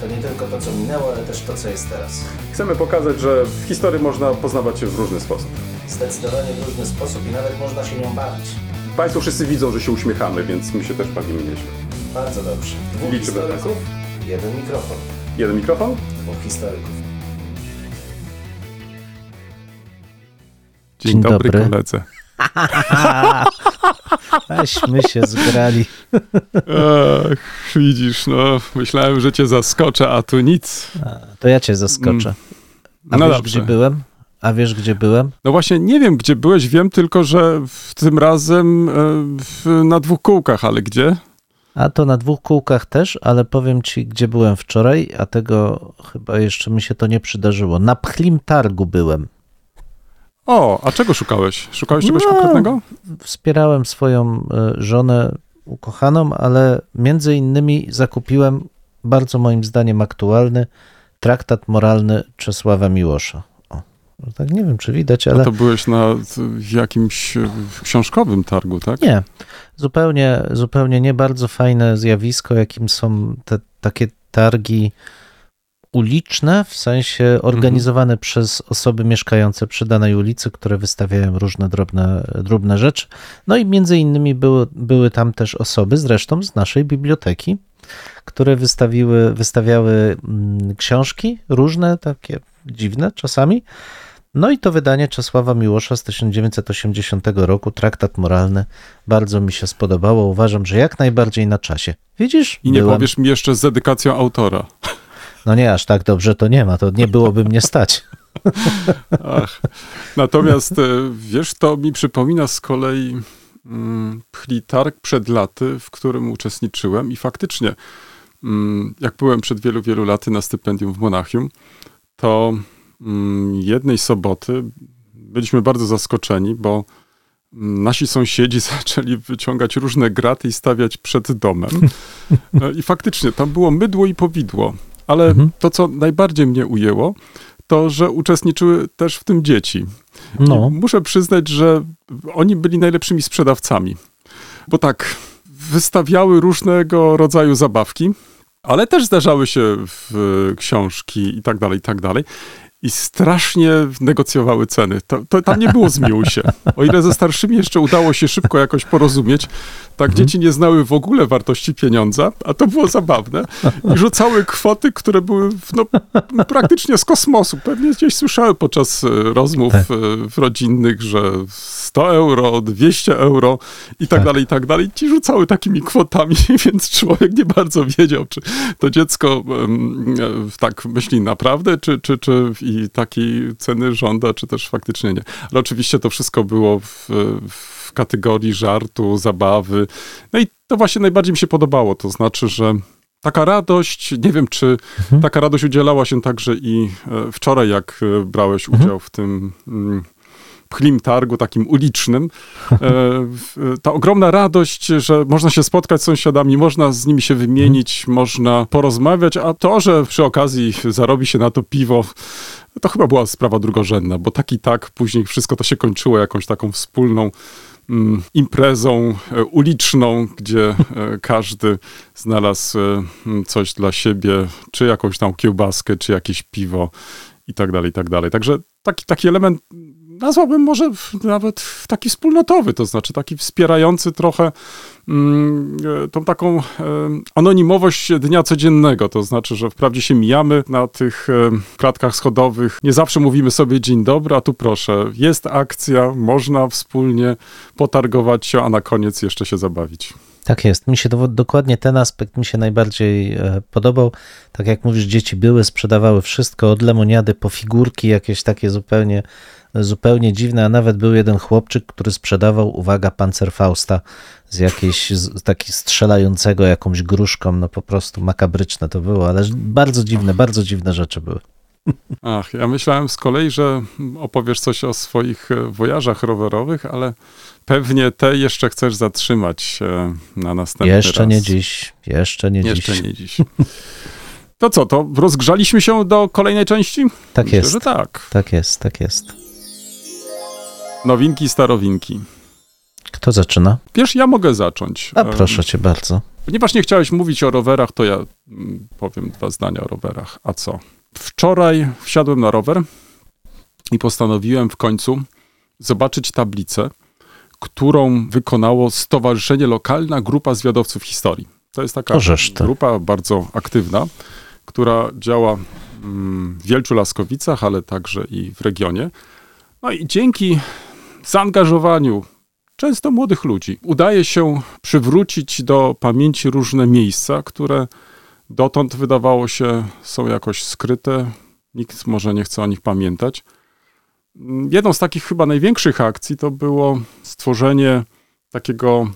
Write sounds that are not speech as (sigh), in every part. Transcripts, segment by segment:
To nie tylko to, co minęło, ale też to, co jest teraz. Chcemy pokazać, że w historii można poznawać się w różny sposób. Zdecydowanie w różny sposób i nawet można się nią bawić. Państwo wszyscy widzą, że się uśmiechamy, więc my się też bawimy nieźle. Bardzo dobrze. Dwóch Liczymy historyków, jeden mikrofon. Jeden mikrofon? Dwóch historyków. Dzień, Dzień dobry, dobry. koledze. (laughs) Aśmy się zgrali. Ach, widzisz, no, myślałem, że cię zaskoczę, a tu nic. To ja cię zaskoczę. A No wiesz, dobrze. gdzie byłem? A wiesz, gdzie byłem? No właśnie, nie wiem, gdzie byłeś, wiem tylko, że w tym razem e, w, na dwóch kółkach, ale gdzie? A to na dwóch kółkach też, ale powiem ci, gdzie byłem wczoraj, a tego chyba jeszcze mi się to nie przydarzyło. Na Pchlim Targu byłem. O, a czego szukałeś? Szukałeś czegoś No. konkretnego? Wspierałem swoją e, żonę ukochaną, ale między innymi zakupiłem bardzo moim zdaniem aktualny traktat moralny Czesława Miłosza. O, no tak nie wiem, czy widać, ale... To byłeś na jakimś książkowym targu, tak? Nie, zupełnie, zupełnie nie bardzo fajne zjawisko, jakim są te takie targi uliczne, w sensie organizowane przez osoby mieszkające przy danej ulicy, które wystawiają różne drobne, drobne rzeczy. No i między innymi były, były tam też osoby, zresztą z naszej biblioteki, które wystawiły, wystawiały mm, książki różne, takie dziwne czasami. No i to wydanie Czesława Miłosza z 1980 roku, Traktat Moralny, bardzo mi się spodobało. Uważam, że jak najbardziej na czasie. Widzisz? I nie powiesz mi jeszcze z dedykacją autora. (laughs) No nie, aż tak dobrze to nie ma, to nie byłoby mnie stać. Ach. Natomiast e, wiesz, to mi przypomina z kolei mm, Pchli Targ przed laty, w którym uczestniczyłem i faktycznie, mm, jak byłem przed wielu, wielu laty na stypendium w Monachium, to mm, jednej soboty byliśmy bardzo zaskoczeni, bo nasi sąsiedzi (laughs) zaczęli wyciągać różne graty i stawiać przed domem. E, I faktycznie tam było mydło i powidło. Ale Mhm. to, co najbardziej mnie ujęło, to, że uczestniczyły też w tym dzieci. No, I muszę przyznać, że oni byli najlepszymi sprzedawcami. Bo tak, wystawiały różnego rodzaju zabawki, ale też zdarzały się w książki i tak dalej, i tak dalej. I strasznie negocjowały ceny. To, to tam nie było zmiłuj się. O ile ze starszymi jeszcze udało się szybko jakoś porozumieć, tak dzieci nie znały w ogóle wartości pieniądza, a to było zabawne. I rzucały kwoty, które były no, praktycznie z kosmosu. Pewnie gdzieś słyszały podczas e, rozmów Tak. e, rodzinnych, że 100 euro, 200 euro i tak Tak. dalej, i tak dalej. Ci rzucały takimi kwotami, (laughs) więc człowiek nie bardzo wiedział, czy to dziecko e, tak myśli naprawdę, czy, czy, czy i takiej ceny żąda, czy też faktycznie nie. Ale oczywiście to wszystko było w, w kategorii żartu, zabawy. No i to właśnie najbardziej mi się podobało. To znaczy, że taka radość, nie wiem, czy Mhm. taka radość udzielała się także i e, wczoraj, jak e, brałeś Mhm. udział w tym mm, pchlim targu takim ulicznym. E, Ta ogromna radość, że można się spotkać z sąsiadami, można z nimi się wymienić, można porozmawiać, a to, że przy okazji zarobi się na to piwo, to chyba była sprawa drugorzędna, bo tak i tak później wszystko to się kończyło jakąś taką wspólną mm, imprezą e, uliczną, gdzie e, każdy znalazł coś dla siebie, czy jakąś tam kiełbaskę, czy jakieś piwo i tak dalej, i tak dalej. Także taki, taki element nazwałbym może nawet taki wspólnotowy, to znaczy taki wspierający trochę mm, e, tą taką e, anonimowość dnia codziennego, to znaczy, że wprawdzie się mijamy na tych e, klatkach schodowych, nie zawsze mówimy sobie dzień dobry, a tu proszę, jest akcja, można wspólnie potargować się, a na koniec jeszcze się zabawić. tak jest. Mi się to, dokładnie ten aspekt mi się najbardziej podobał. Tak jak mówisz, dzieci były, sprzedawały wszystko, od lemoniady po figurki, jakieś takie zupełnie, zupełnie dziwne, a nawet był jeden chłopczyk, który sprzedawał, uwaga, pancerfausta z jakiejś, z, taki strzelającego jakąś gruszką, no po prostu makabryczne to było, ale bardzo dziwne, bardzo dziwne rzeczy były. Ach, ja myślałem z kolei, że opowiesz coś o swoich e, wojażach rowerowych, ale pewnie te jeszcze chcesz zatrzymać e, na następny Jeszcze raz. nie dziś, jeszcze nie Jeszcze dziś. nie dziś. To co, to rozgrzaliśmy się do kolejnej części? Tak Myślę, jest, że tak. tak jest, tak jest. Nowinki, starowinki. Kto zaczyna? Wiesz, ja mogę zacząć. A proszę cię bardzo. Ponieważ nie chciałeś mówić o rowerach, to ja mm, powiem dwa zdania o rowerach. A co? Wczoraj wsiadłem na rower i postanowiłem w końcu zobaczyć tablicę, którą wykonało Stowarzyszenie Lokalna Grupa Zwiadowców Historii. To jest taka grupa bardzo aktywna, która działa mm, w Wielczu Laskowicach, ale także i w regionie. No i dzięki zaangażowaniu często młodych ludzi udaje się przywrócić do pamięci różne miejsca, które dotąd wydawało się są jakoś skryte. Nikt może nie chce o nich pamiętać. Jedną z takich chyba największych akcji to było stworzenie takiego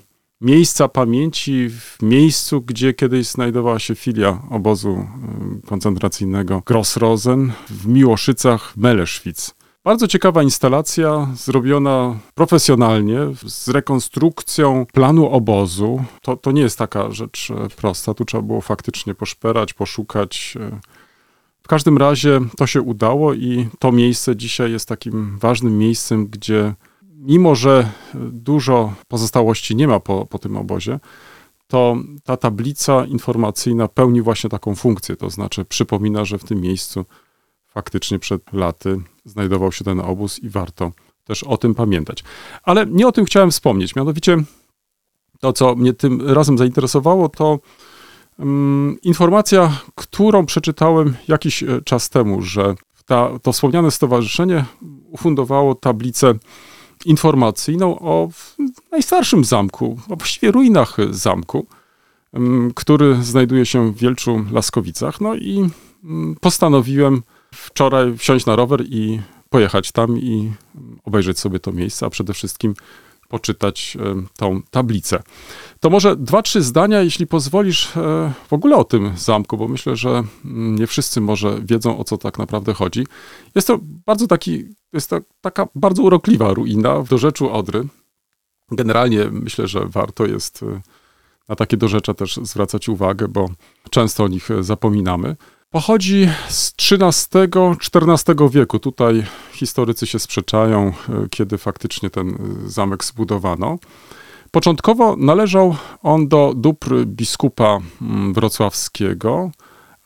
miejsca pamięci w miejscu, gdzie kiedyś znajdowała się filia obozu y, koncentracyjnego Grossrosen w Miłoszycach Meleszwic. Bardzo ciekawa instalacja, zrobiona profesjonalnie, z rekonstrukcją planu obozu. To, to nie jest taka rzecz e, prosta, tu trzeba było faktycznie poszperać, poszukać. e. W każdym razie to się udało i to miejsce dzisiaj jest takim ważnym miejscem, gdzie mimo, że dużo pozostałości nie ma po, po tym obozie, to ta tablica informacyjna pełni właśnie taką funkcję, to znaczy przypomina, że w tym miejscu faktycznie przed laty znajdował się ten obóz i warto też o tym pamiętać. Ale nie o tym chciałem wspomnieć, mianowicie to, co mnie tym razem zainteresowało, to mm, informacja, którą przeczytałem jakiś e, czas temu, że ta, to wspomniane stowarzyszenie ufundowało tablicę informacyjną o najstarszym zamku, a właściwie ruinach zamku, em, który znajduje się w Wielczu Laskowicach. No i mm, postanowiłem wczoraj wsiąść na rower i pojechać tam i obejrzeć sobie to miejsce, a przede wszystkim poczytać em, tą tablicę. To może dwa, trzy zdania, jeśli pozwolisz, e, w ogóle o tym zamku, bo myślę, że mm, nie wszyscy może wiedzą, o co tak naprawdę chodzi. Jest to bardzo taki, jest to taka bardzo urokliwa ruina w dorzeczu Odry. Generalnie myślę, że warto jest e, na takie dorzecza też zwracać uwagę, bo często o nich e, zapominamy. Pochodzi z XIII-XIV wieku. Tutaj historycy się sprzeczają, e, kiedy faktycznie ten e, zamek zbudowano. Początkowo należał on do dóbr biskupa mm, wrocławskiego,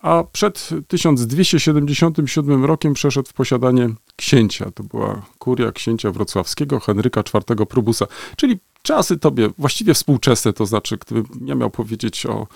a przed 1277 rokiem przeszedł w posiadanie księcia. To była kuria księcia wrocławskiego Henryka IV Probusa, czyli czasy tobie właściwie współczesne, to znaczy, gdybym ja miał powiedzieć o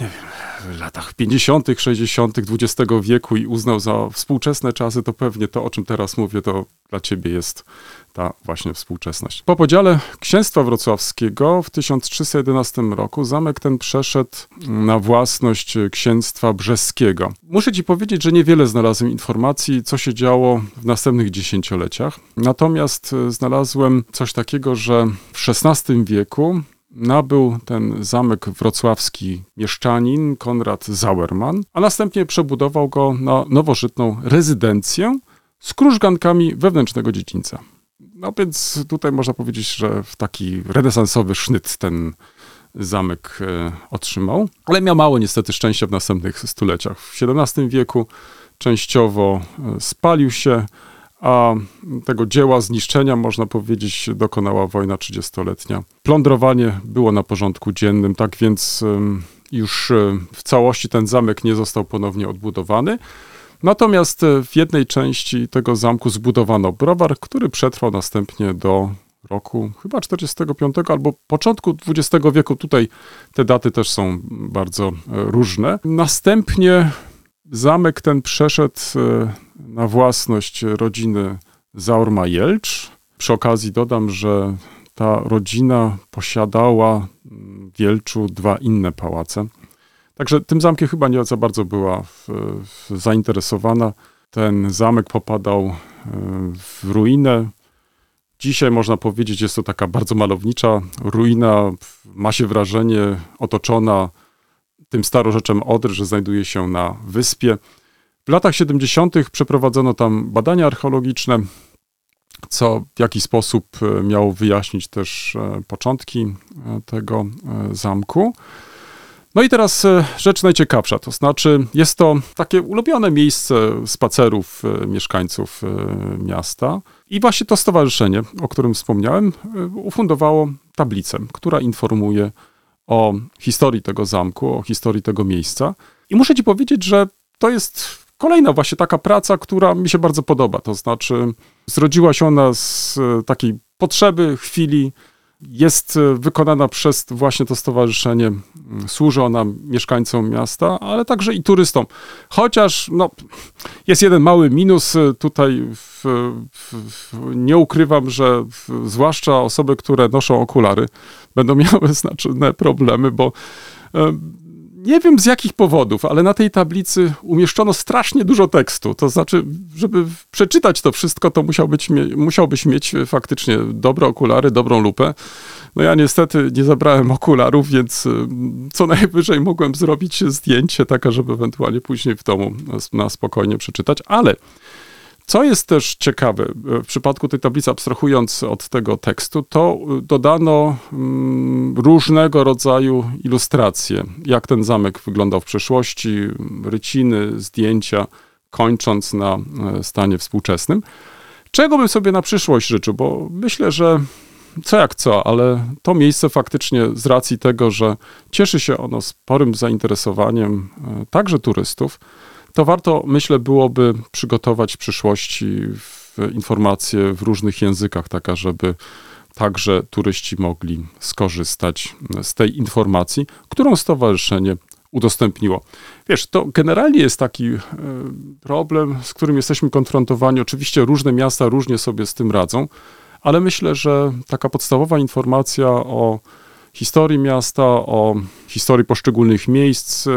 nie wiem, w latach 50., 60. XX wieku i uznał za współczesne czasy, to pewnie to, o czym teraz mówię, to dla ciebie jest ta właśnie współczesność. Po podziale księstwa wrocławskiego w 1311 roku zamek ten przeszedł na własność księstwa brzeskiego. Muszę ci powiedzieć, że niewiele znalazłem informacji, co się działo w następnych dziesięcioleciach. Natomiast e, znalazłem coś takiego, że w XVI wieku nabył ten zamek wrocławski mieszczanin Konrad Zauerman, a następnie przebudował go na nowożytną rezydencję z krużgankami wewnętrznego dziedzińca. No więc tutaj można powiedzieć, że w taki renesansowy sznyt ten zamek e, otrzymał, ale miał mało niestety szczęścia w następnych stuleciach. W XVII wieku częściowo e, spalił się, a tego dzieła zniszczenia, można powiedzieć, dokonała wojna trzydziestoletnia. Plądrowanie było na porządku dziennym, tak więc już w całości ten zamek nie został ponownie odbudowany. Natomiast e, w jednej części tego zamku zbudowano browar, który przetrwał następnie do roku chyba 45 albo początku XX wieku. Tutaj te daty też są bardzo e, różne. Następnie zamek ten przeszedł e, na własność rodziny Zaurma-Jelcz. Przy okazji dodam, że ta rodzina posiadała w Wielczu dwa inne pałace. Także tym zamkiem chyba nie za bardzo była w, w zainteresowana. Ten zamek popadał e, w ruinę. Dzisiaj można powiedzieć, jest to taka bardzo malownicza ruina. Ma się wrażenie otoczona tym starorzeczem Odry, że znajduje się na wyspie. W latach 70. przeprowadzono tam badania archeologiczne, co w jakiś sposób e, miało wyjaśnić też e, początki e, tego zamku. No i teraz rzecz najciekawsza, to znaczy jest to takie ulubione miejsce spacerów mieszkańców miasta i właśnie to stowarzyszenie, o którym wspomniałem, ufundowało tablicę, która informuje o historii tego zamku, o historii tego miejsca. I muszę ci powiedzieć, że to jest kolejna właśnie taka praca, która mi się bardzo podoba. To znaczy, zrodziła się ona z e, takiej potrzeby, chwili, jest e, wykonana przez właśnie to stowarzyszenie. Służy ona mieszkańcom miasta, ale także i turystom. Chociaż no, jest jeden mały minus e, tutaj. W, w, nie ukrywam, że w, zwłaszcza osoby, które noszą okulary, będą (laughs) miały znaczne problemy, bo nie wiem z jakich powodów, ale na tej tablicy umieszczono strasznie dużo tekstu. To znaczy, żeby przeczytać to wszystko, to musiał być, mie- musiałbyś mieć faktycznie dobre okulary, dobrą lupę. No ja niestety nie zabrałem okularów, więc y, co najwyżej mogłem zrobić zdjęcie takie, żeby ewentualnie później w domu na spokojnie przeczytać, ale co jest też ciekawe, w przypadku tej tablicy, abstrahując od tego tekstu, to dodano mm, różnego rodzaju ilustracje, jak ten zamek wyglądał w przeszłości, ryciny, zdjęcia, kończąc na e, stanie współczesnym. Czego bym sobie na przyszłość życzył, bo myślę, że co jak co, ale to miejsce faktycznie z racji tego, że cieszy się ono sporym zainteresowaniem e, także turystów, to warto, myślę, byłoby przygotować w przyszłości w informacje w różnych językach, taka, żeby także turyści mogli skorzystać z tej informacji, którą stowarzyszenie udostępniło. Wiesz, to generalnie jest taki e, problem, z którym jesteśmy konfrontowani. Oczywiście różne miasta różnie sobie z tym radzą, ale myślę, że taka podstawowa informacja o historii miasta, o historii poszczególnych miejsc,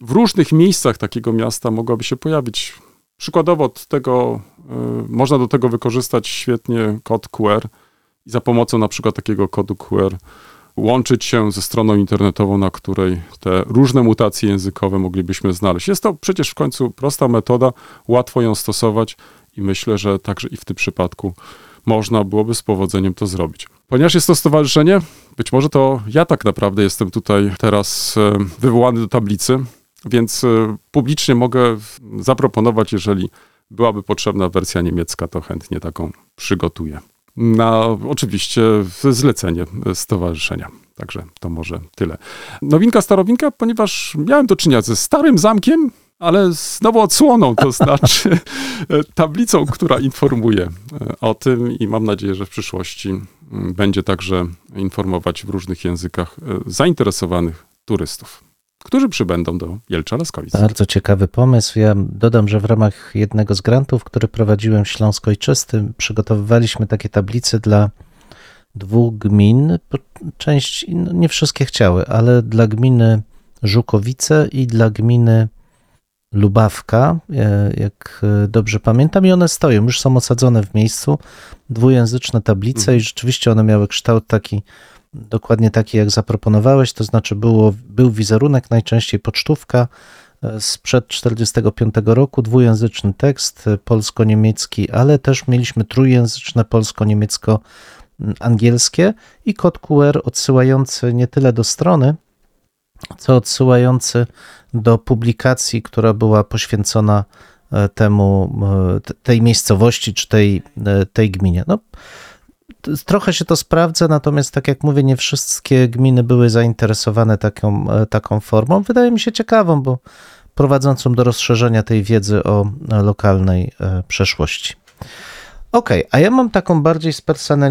w różnych miejscach takiego miasta mogłaby się pojawić. Przykładowo od tego, y, można do tego wykorzystać świetnie kod QR i za pomocą na przykład takiego kodu QR łączyć się ze stroną internetową, na której te różne mutacje językowe moglibyśmy znaleźć. Jest to przecież w końcu prosta metoda, łatwo ją stosować i myślę, że także i w tym przypadku można byłoby z powodzeniem to zrobić. Ponieważ jest to stowarzyszenie, być może to ja tak naprawdę jestem tutaj teraz e, wywołany do tablicy, więc e, publicznie mogę zaproponować, jeżeli byłaby potrzebna wersja niemiecka, to chętnie taką przygotuję. Na oczywiście zlecenie stowarzyszenia. Także to może tyle. Nowinka, starowinka, ponieważ miałem do czynienia ze starym zamkiem, ale z nową odsłoną, to znaczy (laughs) tablicą, która informuje o tym i mam nadzieję, że w przyszłości będzie także informować w różnych językach zainteresowanych turystów którzy przybędą do Jelcza Laskowic. Bardzo ciekawy pomysł. Ja dodam, że w ramach jednego z grantów, który prowadziłem w Śląsko-Ojczystym, przygotowywaliśmy takie tablice dla dwóch gmin. Część, no nie wszystkie chciały, ale dla gminy Żukowice i dla gminy Lubawka, jak dobrze pamiętam, i one stoją, już są osadzone w miejscu, dwujęzyczne tablice mhm. i rzeczywiście one miały kształt taki dokładnie taki, jak zaproponowałeś, to znaczy było, był wizerunek, najczęściej pocztówka sprzed 1945 roku, dwujęzyczny tekst polsko-niemiecki, ale też mieliśmy trójjęzyczne polsko-niemiecko-angielskie i kod QR odsyłający nie tyle do strony, co odsyłający do publikacji, która była poświęcona temu, tej miejscowości czy tej, tej gminie. No, trochę się to sprawdza, natomiast tak jak mówię, nie wszystkie gminy były zainteresowane taką, taką formą. Wydaje mi się ciekawą, bo prowadzącą do rozszerzenia tej wiedzy o lokalnej przeszłości. Ok, a ja mam taką bardziej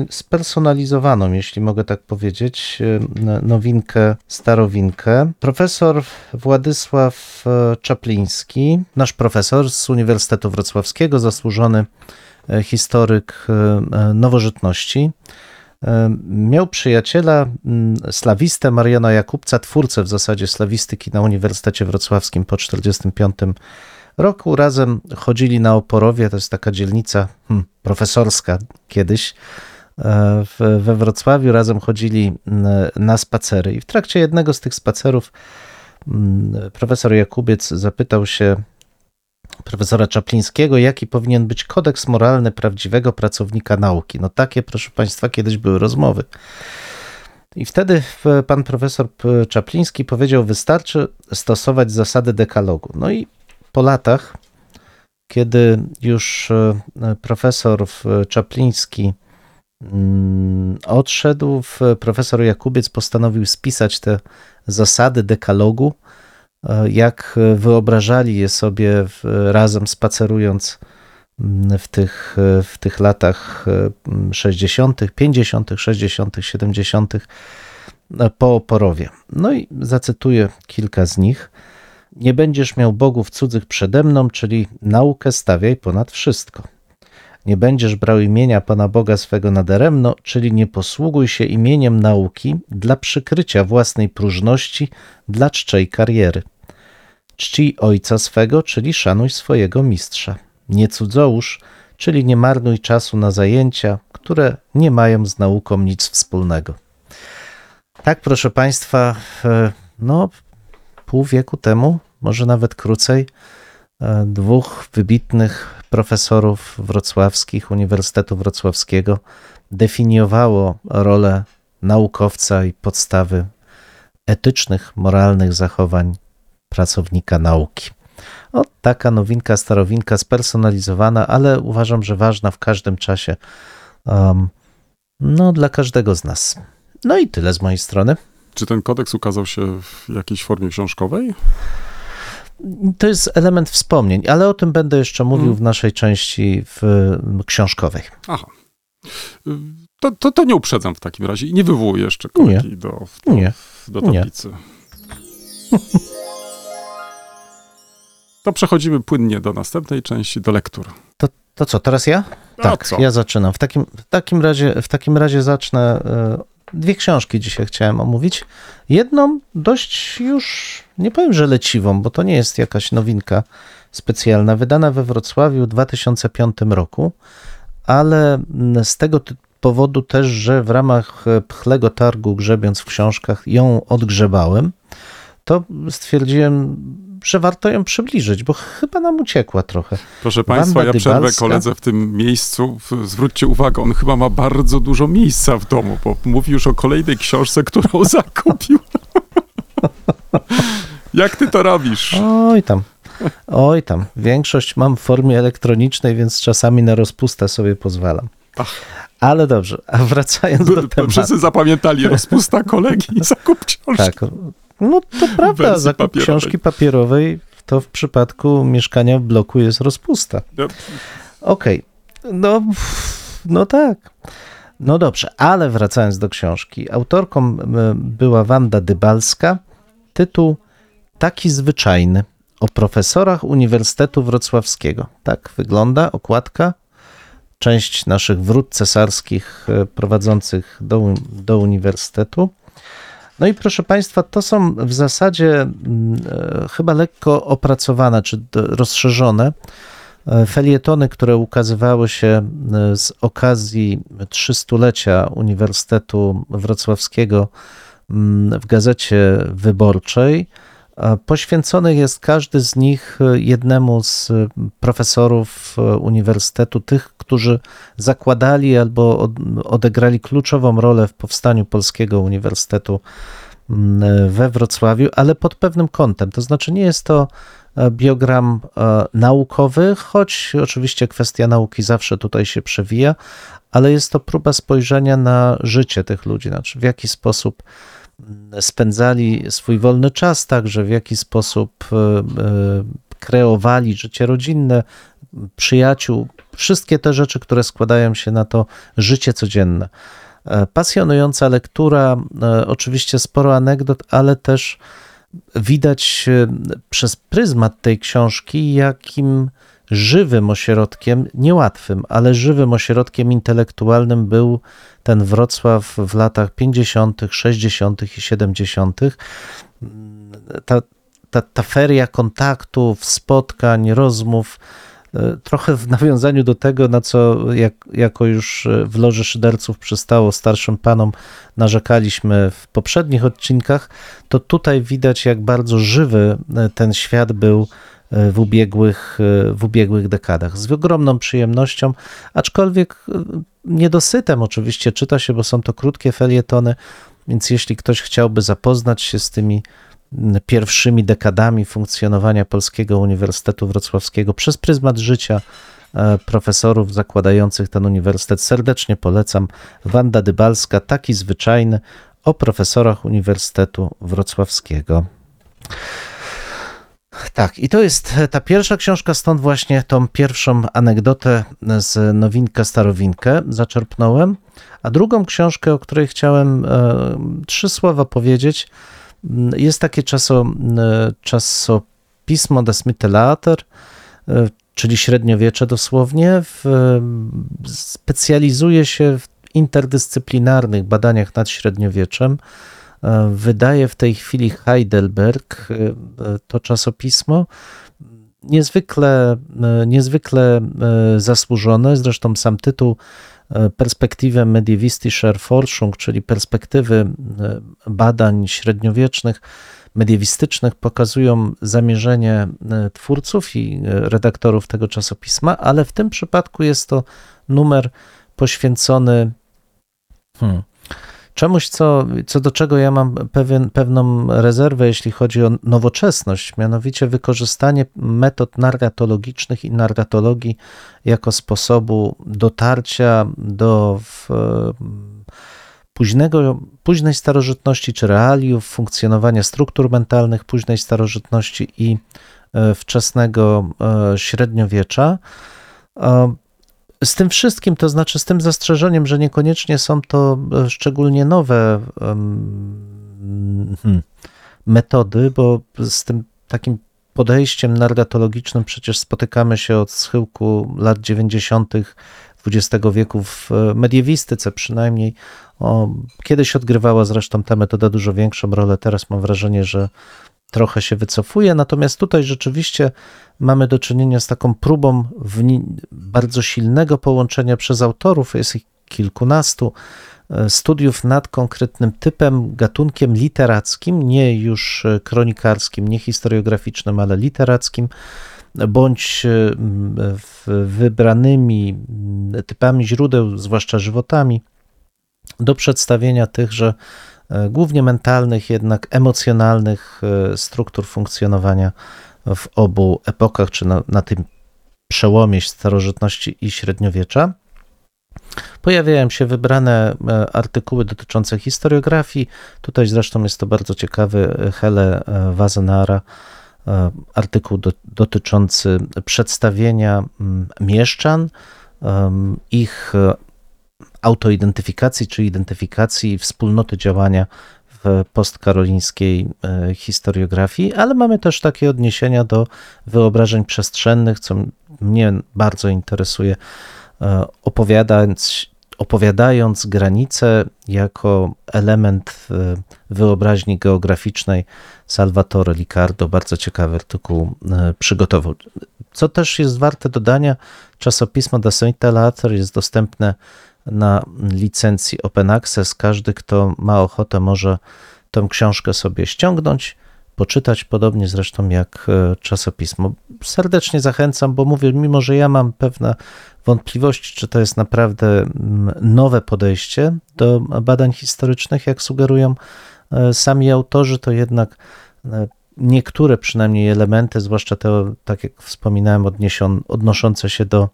spersonalizowaną, jeśli mogę tak powiedzieć, nowinkę, starowinkę. Profesor Władysław Czapliński, nasz profesor z Uniwersytetu Wrocławskiego, zasłużony historyk nowożytności, miał przyjaciela, slawistę Mariana Jakubca, twórcę w zasadzie slawistyki na Uniwersytecie Wrocławskim po 1945 roku. Razem chodzili na Oporowie, to jest taka dzielnica hmm, profesorska kiedyś w, we Wrocławiu. Razem chodzili na spacery i w trakcie jednego z tych spacerów profesor Jakubiec zapytał się profesora Czaplińskiego, jaki powinien być kodeks moralny prawdziwego pracownika nauki. No takie, proszę Państwa, kiedyś były rozmowy. I wtedy pan profesor Czapliński powiedział, wystarczy stosować zasady dekalogu. No i po latach, kiedy już e, profesor Czapliński mm, odszedł, profesor Jakubiec postanowił spisać te zasady dekalogu, jak wyobrażali je sobie razem spacerując mm, w tych, w tych latach e, 60., 50., 60., 70. e, po oporowie. No i zacytuję kilka z nich. Nie będziesz miał bogów cudzych przede mną, czyli naukę stawiaj ponad wszystko. Nie będziesz brał imienia Pana Boga swego nadaremno, czyli nie posługuj się imieniem nauki dla przykrycia własnej próżności, dla czczej kariery. Czcij ojca swego, czyli szanuj swojego mistrza. Nie cudzołóż, czyli nie marnuj czasu na zajęcia, które nie mają z nauką nic wspólnego. Tak, proszę Państwa, e, no, pół wieku temu, może nawet krócej, e, dwóch wybitnych profesorów wrocławskich Uniwersytetu Wrocławskiego definiowało rolę naukowca i podstawy etycznych, moralnych zachowań pracownika nauki. O, taka nowinka, starowinka, spersonalizowana, ale uważam, że ważna w każdym czasie. Um, no, dla każdego z nas. No i tyle z mojej strony. Czy ten kodeks ukazał się w jakiejś formie książkowej? To jest element wspomnień, ale o tym będę jeszcze mówił Mm. w naszej części w, książkowej. Aha. To, to, to nie uprzedzam w takim razie i nie wywołuję jeszcze kolegi do, do, Nie. do Nie. (laughs) To przechodzimy płynnie do następnej części, do lektur. To co, teraz ja? A Tak, co? ja zaczynam. W takim, w takim, razie, w takim razie zacznę. e, Dwie książki dzisiaj chciałem omówić. Jedną dość już, nie powiem, że leciwą, bo to nie jest jakaś nowinka specjalna, wydana we Wrocławiu w 2005 roku, ale z tego powodu też, że w ramach e, pchlego targu grzebiąc w książkach ją odgrzebałem, to stwierdziłem, że warto ją przybliżyć, bo chyba nam uciekła trochę. Proszę Państwa, Wanda ja przerwę Dybalska. koledze w tym miejscu. Zwróćcie uwagę, on chyba ma bardzo dużo miejsca w domu, bo mówi już o kolejnej książce, którą (laughs) zakupił. (laughs) Jak ty to robisz? Oj tam, oj tam. Większość mam w formie elektronicznej, więc czasami na rozpustę sobie pozwalam. Ach. Ale dobrze, a wracając do tematu. Wszyscy zapamiętali rozpusta kolegi i zakup książki. Tak, no to prawda, zakup papierowej. książki papierowej to w przypadku mieszkania w bloku jest rozpusta. No, Okej, no, no tak. No dobrze, ale wracając do książki. Autorką była Wanda Dybalska. Tytuł taki zwyczajny o profesorach Uniwersytetu Wrocławskiego. Tak wygląda okładka. Część naszych wrót cesarskich e, prowadzących do, do uniwersytetu. No i proszę Państwa, to są w zasadzie mm, e, chyba lekko opracowane czy rozszerzone e, felietony, które ukazywały się e, z okazji 300-lecia Uniwersytetu Wrocławskiego mm, w gazecie wyborczej. Poświęcony jest każdy z nich e, jednemu z e, profesorów e, uniwersytetu, tych, którzy zakładali albo od- odegrali kluczową rolę w powstaniu Polskiego Uniwersytetu we Wrocławiu, ale pod pewnym kątem. To znaczy, nie jest to biogram naukowy, choć oczywiście kwestia nauki zawsze tutaj się przewija, ale jest to próba spojrzenia na życie tych ludzi, znaczy w jaki sposób spędzali swój wolny czas, także w jaki sposób e, e, kreowali życie rodzinne, przyjaciół, wszystkie te rzeczy, które składają się na to życie codzienne. E, Pasjonująca lektura, oczywiście sporo anegdot, ale też widać przez pryzmat tej książki, jakim żywym ośrodkiem, niełatwym, ale żywym ośrodkiem intelektualnym był ten Wrocław w latach 50., 60. i 70. Ta, ta, ta feria kontaktów, spotkań, rozmów, e, trochę w nawiązaniu do tego, na co jak, jako już e, w Loży Szyderców przystało starszym panom narzekaliśmy w poprzednich odcinkach, to tutaj widać, jak bardzo żywy e, ten świat był w ubiegłych, w ubiegłych dekadach. Z ogromną przyjemnością, aczkolwiek niedosytem oczywiście czyta się, bo są to krótkie felietony, więc jeśli ktoś chciałby zapoznać się z tymi pierwszymi dekadami funkcjonowania Polskiego Uniwersytetu Wrocławskiego przez pryzmat życia profesorów zakładających ten uniwersytet, serdecznie polecam. Wanda Dybalska, taki zwyczajny, o profesorach Uniwersytetu Wrocławskiego. Tak, i to jest ta pierwsza książka, stąd właśnie tą pierwszą anegdotę z Nowinka Starowinkę zaczerpnąłem. A drugą książkę, o której chciałem e, trzy słowa powiedzieć, jest takie czaso, e, czasopismo Das Mittelalter, e, czyli średniowiecze dosłownie. W, specjalizuje się w interdyscyplinarnych badaniach nad średniowieczem. Wydaje w tej chwili Heidelberg to czasopismo. Niezwykle, niezwykle zasłużone, zresztą sam tytuł Perspektywę medievistischer Forschung, czyli perspektywy badań średniowiecznych, mediewistycznych, pokazują zamierzenie twórców i redaktorów tego czasopisma, ale w tym przypadku jest to numer poświęcony Hmm. Czemuś, co, co do czego ja mam pewien, pewną rezerwę, jeśli chodzi o nowoczesność, mianowicie wykorzystanie metod narratologicznych i narratologii jako sposobu dotarcia do w, późnego, późnej starożytności czy realiów funkcjonowania struktur mentalnych późnej starożytności i e, wczesnego e, średniowiecza. Z tym wszystkim, to znaczy z tym zastrzeżeniem, że niekoniecznie są to e, szczególnie nowe um, metody, bo z tym takim podejściem narratologicznym przecież spotykamy się od schyłku lat 90. XX wieku w e, mediewistyce przynajmniej. O, kiedyś odgrywała zresztą ta metoda dużo większą rolę, teraz mam wrażenie, że trochę się wycofuje, natomiast tutaj rzeczywiście mamy do czynienia z taką próbą bardzo silnego połączenia przez autorów, jest ich kilkunastu, e, studiów nad konkretnym typem, gatunkiem literackim, nie już e, kronikarskim, nie historiograficznym, ale literackim, bądź e, wybranymi typami źródeł, zwłaszcza żywotami, do przedstawienia tychże głównie mentalnych, jednak emocjonalnych struktur funkcjonowania w obu epokach, czy na, na tym przełomie starożytności i średniowiecza. Pojawiają się wybrane e, artykuły dotyczące historiografii. Tutaj zresztą jest to bardzo ciekawy e, Hele e, Wazenara, artykuł do, dotyczący przedstawienia mieszczan, ich autoidentyfikacji czy identyfikacji wspólnoty działania w postkarolińskiej e, historiografii, ale mamy też takie odniesienia do wyobrażeń przestrzennych, co mnie bardzo interesuje, e, opowiadając, opowiadając granice jako element e, wyobraźni geograficznej. Salvatore Licardo bardzo ciekawy artykuł przygotował. Co też jest warte dodania, czasopismo Da Later jest dostępne na licencji Open Access. Każdy, kto ma ochotę, może tę książkę sobie ściągnąć, poczytać, podobnie zresztą jak e, czasopismo. Serdecznie zachęcam, bo mówię, mimo że ja mam pewne wątpliwości, czy to jest naprawdę mm, nowe podejście do badań historycznych, jak sugerują e, sami autorzy, to jednak e, niektóre przynajmniej elementy, zwłaszcza te, tak jak wspominałem, odnoszące się do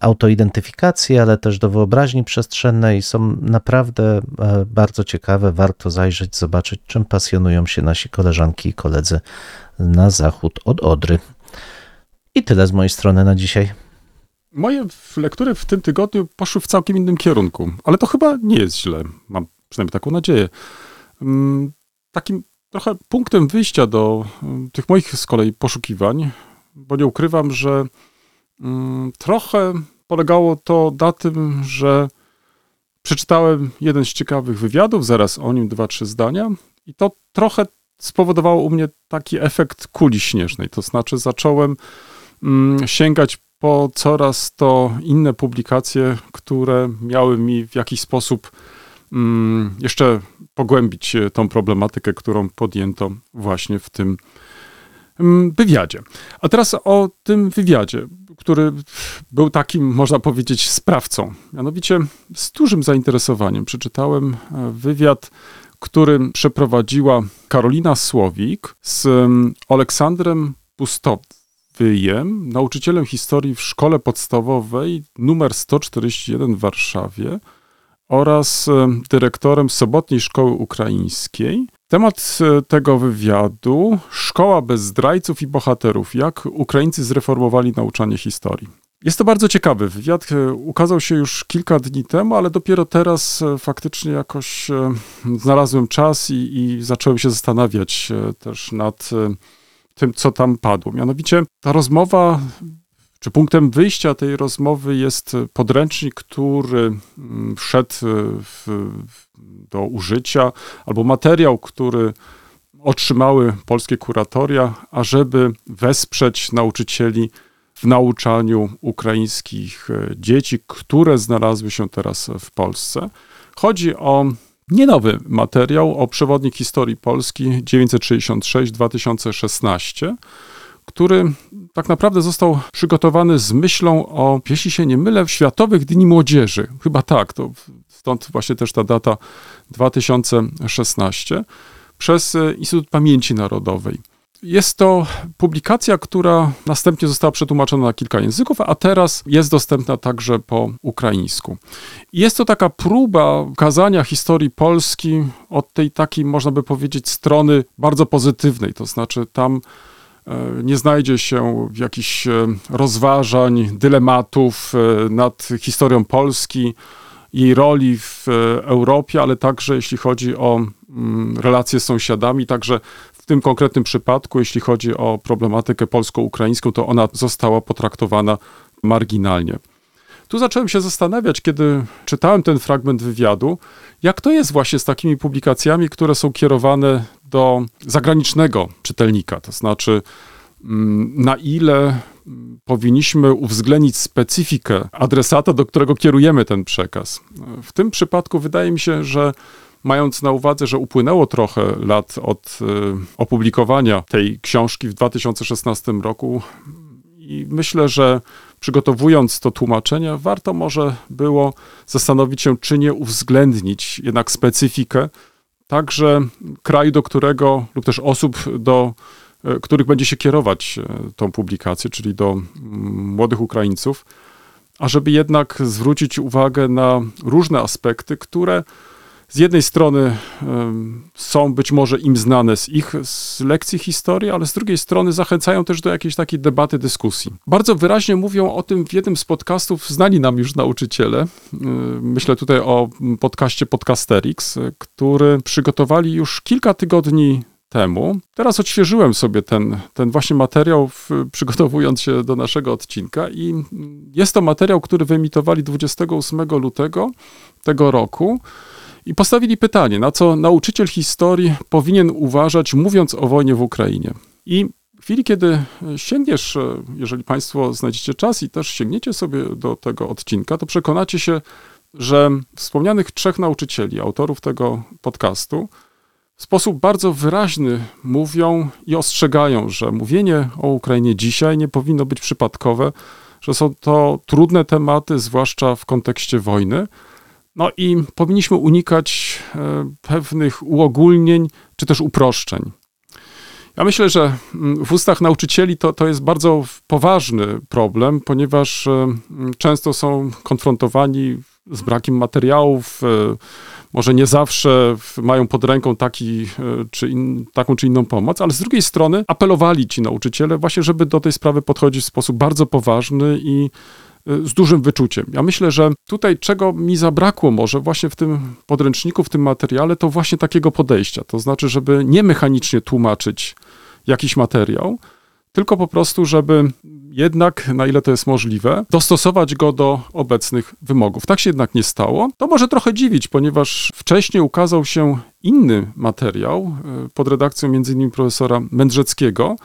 autoidentyfikacji, ale też do wyobraźni przestrzennej są naprawdę e, bardzo ciekawe. Warto zajrzeć, zobaczyć, czym pasjonują się nasi koleżanki i koledzy na zachód od Odry. I tyle z mojej strony na dzisiaj. Moje lektury w tym tygodniu poszły w całkiem innym kierunku, ale to chyba nie jest źle. Mam przynajmniej taką nadzieję. Mm, takim trochę punktem wyjścia do mm, tych moich z kolei poszukiwań, bo nie ukrywam, że Mm, trochę polegało to na tym, że przeczytałem jeden z ciekawych wywiadów, zaraz o nim dwa, trzy zdania, i to trochę spowodowało u mnie taki efekt kuli śnieżnej. To znaczy, zacząłem mm, sięgać po coraz to inne publikacje, które miały mi w jakiś sposób mm, jeszcze pogłębić tą problematykę, którą podjęto właśnie w tym mm, wywiadzie. A teraz o tym wywiadzie, który był takim, można powiedzieć, sprawcą. Mianowicie z dużym zainteresowaniem przeczytałem e, wywiad, który przeprowadziła Karolina Słowik z Aleksandrem Pustowyjem, nauczycielem historii w szkole podstawowej numer 141 w Warszawie oraz dyrektorem Sobotniej Szkoły Ukraińskiej. Temat e, tego wywiadu Szkoła bez zdrajców i bohaterów. Jak Ukraińcy zreformowali nauczanie historii. Jest to bardzo ciekawy wywiad. E, Ukazał się już kilka dni temu, ale dopiero teraz e, faktycznie jakoś znalazłem czas i, i zacząłem się zastanawiać też nad tym, co tam padło. Mianowicie ta rozmowa, czy punktem wyjścia tej rozmowy jest podręcznik, który mm, wszedł e, w, do użycia, albo materiał, który otrzymały polskie kuratoria, ażeby wesprzeć nauczycieli w nauczaniu ukraińskich e, dzieci, które znalazły się teraz w Polsce. Chodzi o nie nowy materiał, o przewodnik historii Polski 966-2016, który tak naprawdę został przygotowany z myślą o, jeśli się nie mylę, Światowych Dni Młodzieży. Chyba tak, to stąd właśnie też ta data 2016 przez e, Instytut Pamięci Narodowej. Jest to publikacja, która następnie została przetłumaczona na kilka języków, a teraz jest dostępna także po ukraińsku. Jest to taka próba kazania historii Polski od tej takiej, można by powiedzieć, strony bardzo pozytywnej. To znaczy, tam nie znajdzie się jakichś e, rozważań, dylematów e, nad historią Polski, jej roli w Europie, ale także jeśli chodzi o mm, relacje z sąsiadami, także w tym konkretnym przypadku, jeśli chodzi o problematykę polsko-ukraińską, to ona została potraktowana marginalnie. Tu zacząłem się zastanawiać, kiedy czytałem ten fragment wywiadu, jak to jest właśnie z takimi publikacjami, które są kierowane do zagranicznego czytelnika, to znaczy mm, na ile mm, powinniśmy uwzględnić specyfikę adresata, do którego kierujemy ten przekaz. W tym przypadku wydaje mi się, że mając na uwadze, że upłynęło trochę lat od y, opublikowania tej książki w 2016 roku i myślę, że przygotowując to tłumaczenie, warto może było zastanowić się, czy nie uwzględnić jednak specyfikę także kraju, do którego lub też osób, do y, których będzie się kierować y, tą publikację, czyli do młodych Ukraińców, ażeby jednak zwrócić uwagę na różne aspekty, które z jednej strony są być może im znane z ich z lekcji historii, ale z drugiej strony zachęcają też do jakiejś takiej debaty, dyskusji. Bardzo wyraźnie mówią o tym w jednym z podcastów znani nam już nauczyciele. Myślę tutaj o podcaście Podcasterix, który przygotowali już kilka tygodni temu. Teraz odświeżyłem sobie ten, ten właśnie materiał, w, przygotowując się do naszego odcinka i jest to materiał, który wyemitowali 28 lutego tego roku. I postawili pytanie, na co nauczyciel historii powinien uważać, mówiąc o wojnie w Ukrainie. I w chwili, kiedy sięgniesz, e, jeżeli Państwo znajdziecie czas i też sięgniecie sobie do tego odcinka, to przekonacie się, że wspomnianych trzech nauczycieli, autorów tego podcastu, w sposób bardzo wyraźny mówią i ostrzegają, że mówienie o Ukrainie dzisiaj nie powinno być przypadkowe, że są to trudne tematy, zwłaszcza w kontekście wojny. No i powinniśmy unikać e, pewnych uogólnień czy też uproszczeń. Ja myślę, że mm, w ustach nauczycieli to, to jest bardzo poważny problem, ponieważ e, mm, często są konfrontowani z brakiem materiałów, e, może nie zawsze mają pod ręką taki, czy in, taką czy inną pomoc, ale z drugiej strony apelowali ci nauczyciele właśnie, żeby do tej sprawy podchodzić w sposób bardzo poważny i z dużym wyczuciem. Ja myślę, że tutaj czego mi zabrakło może właśnie w tym podręczniku, w tym materiale, to właśnie takiego podejścia. To znaczy, żeby nie mechanicznie tłumaczyć jakiś materiał, tylko po prostu, żeby jednak, na ile to jest możliwe, dostosować go do obecnych wymogów. Tak się jednak nie stało. To może trochę dziwić, ponieważ wcześniej ukazał się inny materiał e, pod redakcją m.in. profesora Mędrzeckiego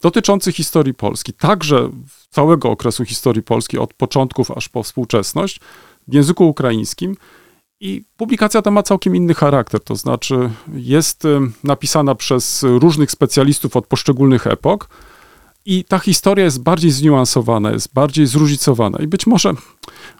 dotyczący historii Polski, także całego okresu historii Polski, od początków aż po współczesność, w języku ukraińskim. I publikacja ta ma całkiem inny charakter, to znaczy jest y, napisana przez różnych specjalistów od poszczególnych epok i ta historia jest bardziej zniuansowana, jest bardziej zróżnicowana. I być może,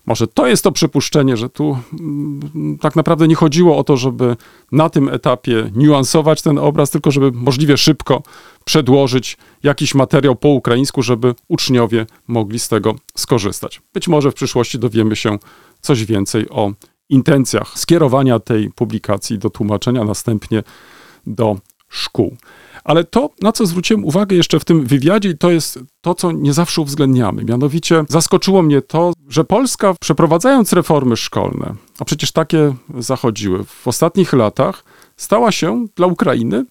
może to jest to przypuszczenie, że tu mm, tak naprawdę nie chodziło o to, żeby na tym etapie niuansować ten obraz, tylko żeby możliwie szybko przedłożyć jakiś materiał po ukraińsku, żeby uczniowie mogli z tego skorzystać. Być może w przyszłości dowiemy się coś więcej o intencjach skierowania tej publikacji do tłumaczenia, następnie do szkół. Ale to, na co zwróciłem uwagę jeszcze w tym wywiadzie, to jest to, co nie zawsze uwzględniamy. Mianowicie zaskoczyło mnie to, że Polska, przeprowadzając reformy szkolne, a przecież takie zachodziły w ostatnich latach, stała się dla Ukrainy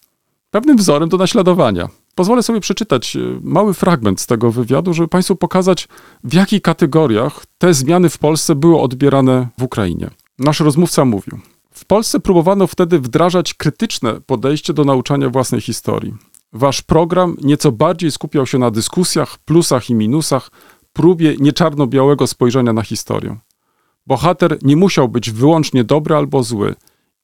pewnym wzorem do naśladowania. Pozwolę sobie przeczytać e, mały fragment z tego wywiadu, żeby Państwu pokazać, w jakich kategoriach te zmiany w Polsce były odbierane w Ukrainie. Nasz rozmówca mówił. W Polsce próbowano wtedy wdrażać krytyczne podejście do nauczania własnej historii. Wasz program nieco bardziej skupiał się na dyskusjach, plusach i minusach, próbie nieczarno-białego spojrzenia na historię. Bohater nie musiał być wyłącznie dobry albo zły.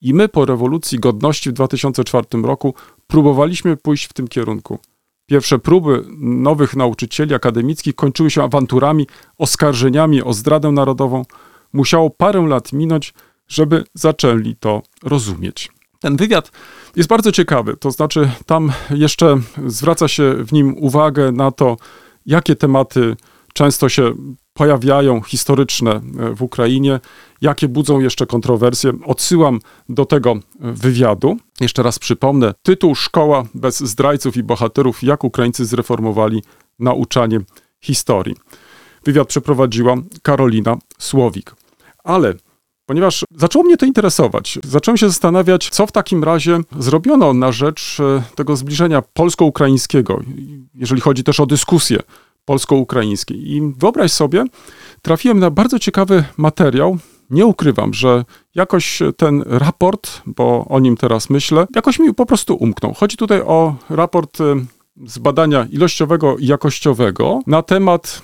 I my po rewolucji godności w 2004 roku próbowaliśmy pójść w tym kierunku. Pierwsze próby nowych nauczycieli akademickich kończyły się awanturami, oskarżeniami o zdradę narodową. Musiało parę lat minąć, żeby zaczęli to rozumieć. Ten wywiad jest bardzo ciekawy, to znaczy tam jeszcze zwraca się w nim uwagę na to, jakie tematy często się pojawiają historyczne w Ukrainie, jakie budzą jeszcze kontrowersje. Odsyłam do tego wywiadu. Jeszcze raz przypomnę, tytuł Szkoła bez zdrajców i bohaterów, jak Ukraińcy zreformowali nauczanie historii. Wywiad przeprowadziła Karolina Słowik. Ale ponieważ zaczęło mnie to interesować. Zacząłem się zastanawiać, co w takim razie zrobiono na rzecz e, tego zbliżenia polsko-ukraińskiego, jeżeli chodzi też o dyskusję polsko-ukraińskie. I wyobraź sobie, trafiłem na bardzo ciekawy materiał. Nie ukrywam, że jakoś ten raport, bo o nim teraz myślę, jakoś mi po prostu umknął. Chodzi tutaj o raport e, z badania ilościowego i jakościowego na temat,